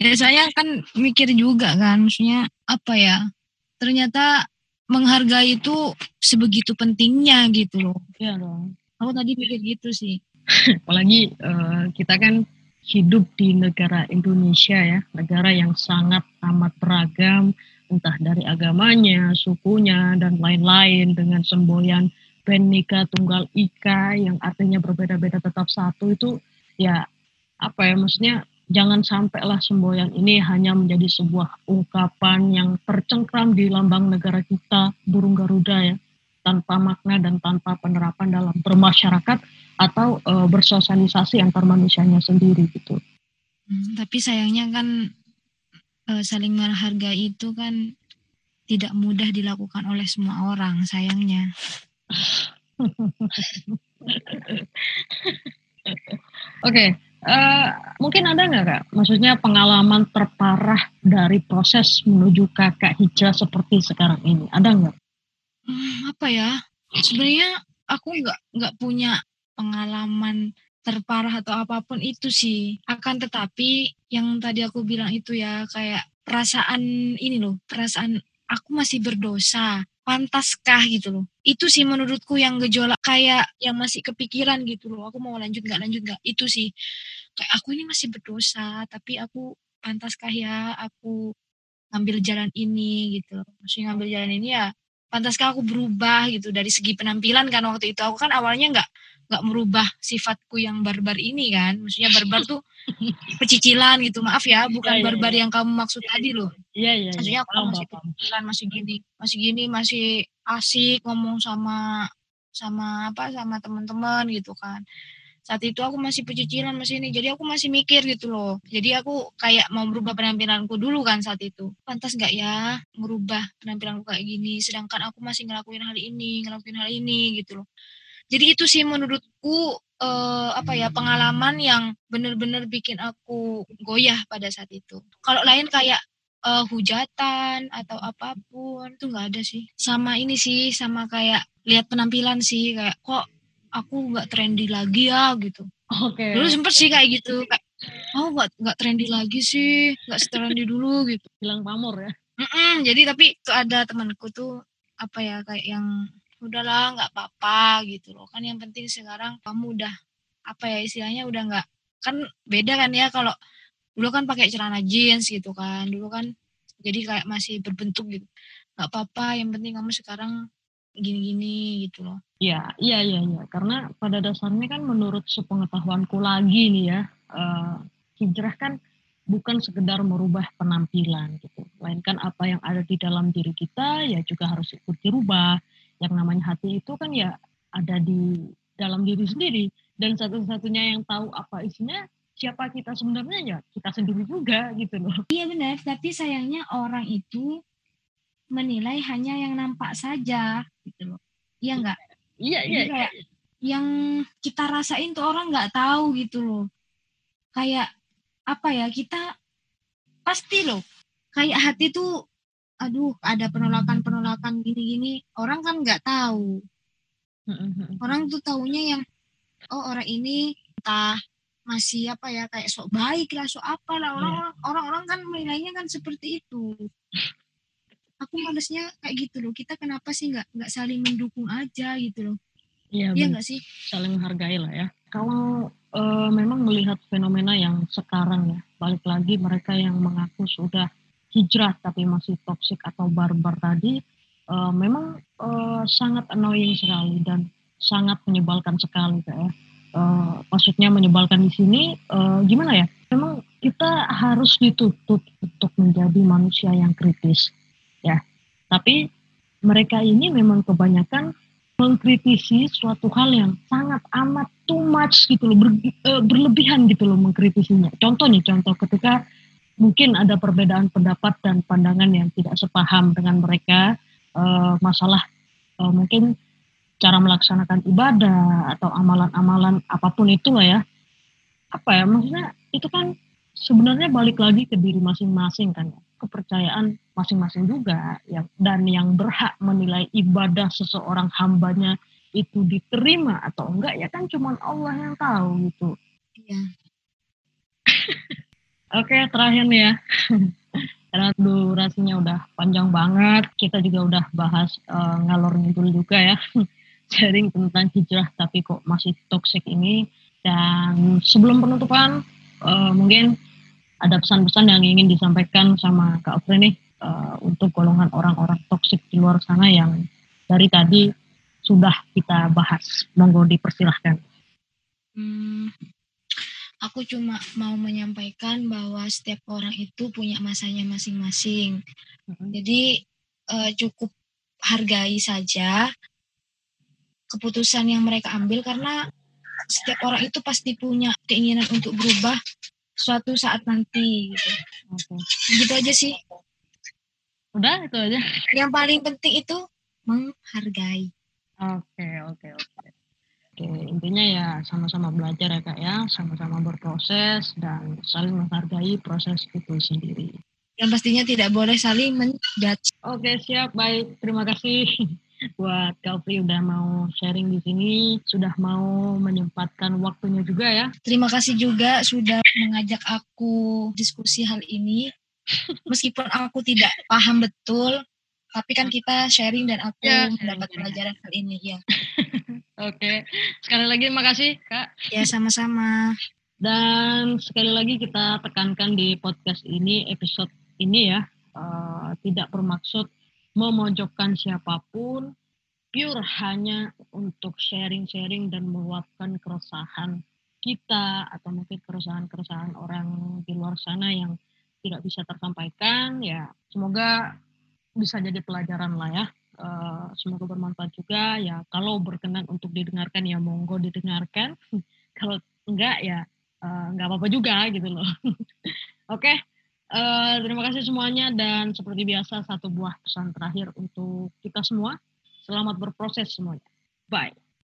Ya saya kan mikir juga kan maksudnya apa ya? Ternyata menghargai itu sebegitu pentingnya gitu loh. Iya dong. Aku tadi mikir gitu sih. Apalagi uh, kita kan hidup di negara Indonesia ya, negara yang sangat amat beragam, entah dari agamanya, sukunya, dan lain-lain dengan semboyan Benika Tunggal Ika yang artinya berbeda-beda tetap satu itu ya apa ya maksudnya jangan sampailah semboyan ini hanya menjadi sebuah ungkapan yang tercengkram di lambang negara kita burung Garuda ya tanpa makna dan tanpa penerapan dalam bermasyarakat atau e, bersosialisasi antar manusianya sendiri gitu. Hmm, tapi sayangnya kan e, saling menghargai itu kan tidak mudah dilakukan oleh semua orang sayangnya. Oke, okay. Uh, mungkin ada nggak kak? Maksudnya pengalaman terparah dari proses menuju kakak hijrah seperti sekarang ini, ada nggak? Hmm, apa ya? Sebenarnya aku nggak nggak punya pengalaman terparah atau apa pun itu sih. Akan tetapi yang tadi aku bilang itu ya kayak perasaan ini loh, perasaan aku masih berdosa. Pantaskah gitu loh. Itu sih menurutku yang gejolak kayak yang masih kepikiran gitu loh. Aku mau lanjut nggak lanjut nggak. Itu sih kayak aku ini masih berdosa tapi aku pantaskah ya aku ngambil jalan ini gitu. Maksudnya ngambil jalan ini ya pantaskah aku berubah gitu dari segi penampilan kan waktu itu aku kan awalnya nggak nggak merubah sifatku yang barbar ini kan maksudnya barbar tuh pecicilan gitu maaf ya bukan ya, ya, barbar ya. yang kamu maksud tadi loh. iya iya maksudnya aku masih pecicilan masih gini masih gini masih asik ngomong sama sama apa sama teman-teman gitu kan. Saat itu aku masih pecicilan masih ini jadi aku masih mikir gitu loh. Jadi aku kayak mau merubah penampilanku dulu kan saat itu. Pantas nggak ya merubah penampilanku kayak gini sedangkan aku masih ngelakuin hal ini ngelakuin hal ini gitu loh. Jadi itu sih menurutku uh, apa ya pengalaman yang benar-benar bikin aku goyah pada saat itu kalau lain kayak uh, hujatan atau apa pun itu nggak ada sih sama ini sih sama kayak lihat penampilan sih kayak kok aku nggak trendy lagi ya gitu. Oke. Okay. Dulu sempet sih kayak gitu kayak oh nggak nggak trendy lagi sih nggak trendy dulu gitu. Bilang pamor ya. Mm-mm, jadi tapi tuh ada temanku tuh apa ya kayak yang udahlah nggak apa-apa gitu loh kan yang penting sekarang kamu udah apa ya istilahnya udah nggak kan beda kan ya kalau dulu kan pakai celana jeans gitu kan dulu kan jadi kayak masih berbentuk gitu nggak apa-apa yang penting kamu sekarang gini-gini gitu loh. Iya, iya, iya, iya. Karena pada dasarnya kan menurut sepengetahuanku lagi nih ya, uh, hijrah kan bukan sekedar merubah penampilan gitu. Melainkan apa yang ada di dalam diri kita ya juga harus ikut dirubah. Yang namanya hati itu kan ya ada di dalam diri sendiri. Dan satu-satunya yang tahu apa isinya siapa kita sebenarnya ya kita sendiri juga gitu loh. Iya benar, tapi sayangnya orang itu menilai hanya yang nampak saja gitu loh. Iya enggak? Iya, iya. Kayak yang kita rasain tuh orang nggak tahu gitu loh. Kayak apa ya kita pasti loh kayak hati tuh aduh ada penolakan-penolakan gini-gini. Orang kan nggak tahu. Orang tuh taunya yang oh orang ini entah masih apa ya kayak sok baik lah sok apa lah. Orang iya. orang orang kan menilainya kan seperti itu. Aku malesnya kayak gitu loh. Kita kenapa sih nggak nggak saling mendukung aja gitu loh? Iya ya, nggak sih? Saling menghargai lah ya. Kalau uh, memang melihat fenomena yang sekarang ya balik lagi mereka yang mengaku sudah hijrah tapi masih toksik atau barbar tadi uh, memang uh, sangat annoying sekali dan sangat menyebalkan sekali ya. Uh, maksudnya menyebalkan di sini uh, gimana ya? Memang kita harus dituntut untuk menjadi manusia yang kritis ya. Tapi mereka ini memang kebanyakan mengkritisi suatu hal yang sangat amat too much gitu loh, ber, uh, berlebihan gitu loh mengkritisinya. Contoh nih, contoh ketika mungkin ada perbedaan pendapat dan pandangan yang tidak sepaham dengan mereka, uh, masalah uh, mungkin cara melaksanakan ibadah atau amalan-amalan apa pun itu lah ya. Apa ya, maksudnya itu kan sebenarnya balik lagi ke diri masing-masing kan ya kepercayaan masing-masing juga yang dan yang berhak menilai ibadah seseorang hambanya itu diterima atau enggak ya kan cuma Allah yang tahu gitu. Iya. Oke, terakhir nih ya. Karena durasinya udah panjang banget, kita juga udah bahas uh, ngalor ngidul juga ya. Sharing tentang hijrah tapi kok masih toxic ini. Dan sebelum penutupan, uh, mungkin ada pesan-pesan yang ingin disampaikan sama Kak Ofre nih uh, untuk golongan orang-orang toksik di luar sana yang dari tadi sudah kita bahas. Monggo dipersilahkan. Hmm, aku cuma mau menyampaikan bahwa setiap orang itu punya masanya masing-masing. Hmm. Jadi uh, cukup hargai saja keputusan yang mereka ambil karena setiap orang itu pasti punya keinginan untuk berubah suatu saat nanti gitu. Okay. Gitu aja sih. Udah itu aja. Yang paling penting itu menghargai. Oke, oke, oke. Oke, intinya ya sama-sama belajar ya Kak ya, sama-sama berproses dan saling menghargai proses itu sendiri. Yang pastinya tidak boleh saling menjudge. Oke, siap. Baik, terima kasih buat Kak udah mau sharing di sini, sudah mau menyempatkan waktunya juga ya. Terima kasih juga sudah mengajak aku diskusi hal ini. Meskipun aku tidak paham betul, tapi kan kita sharing dan aku ya, mendapat pelajaran hal ini ya. Oke, sekali lagi terima kasih Kak. Ya sama-sama. Dan sekali lagi kita tekankan di podcast ini, episode ini ya, uh, tidak bermaksud memojokkan siapa pun, pure hanya untuk sharing-sharing dan meluapkan keresahan kita atau mungkin keresahan-keresahan orang di luar sana yang tidak bisa tersampaikan ya semoga bisa jadi pelajaran lah ya uh, semoga bermanfaat juga ya kalau berkenan untuk didengarkan ya monggo didengarkan kalau enggak ya uh, enggak apa-apa juga gitu loh oke okay. Uh, terima kasih semuanya dan seperti biasa satu buah pesan terakhir untuk kita semua. Selamat berproses semuanya. Bye.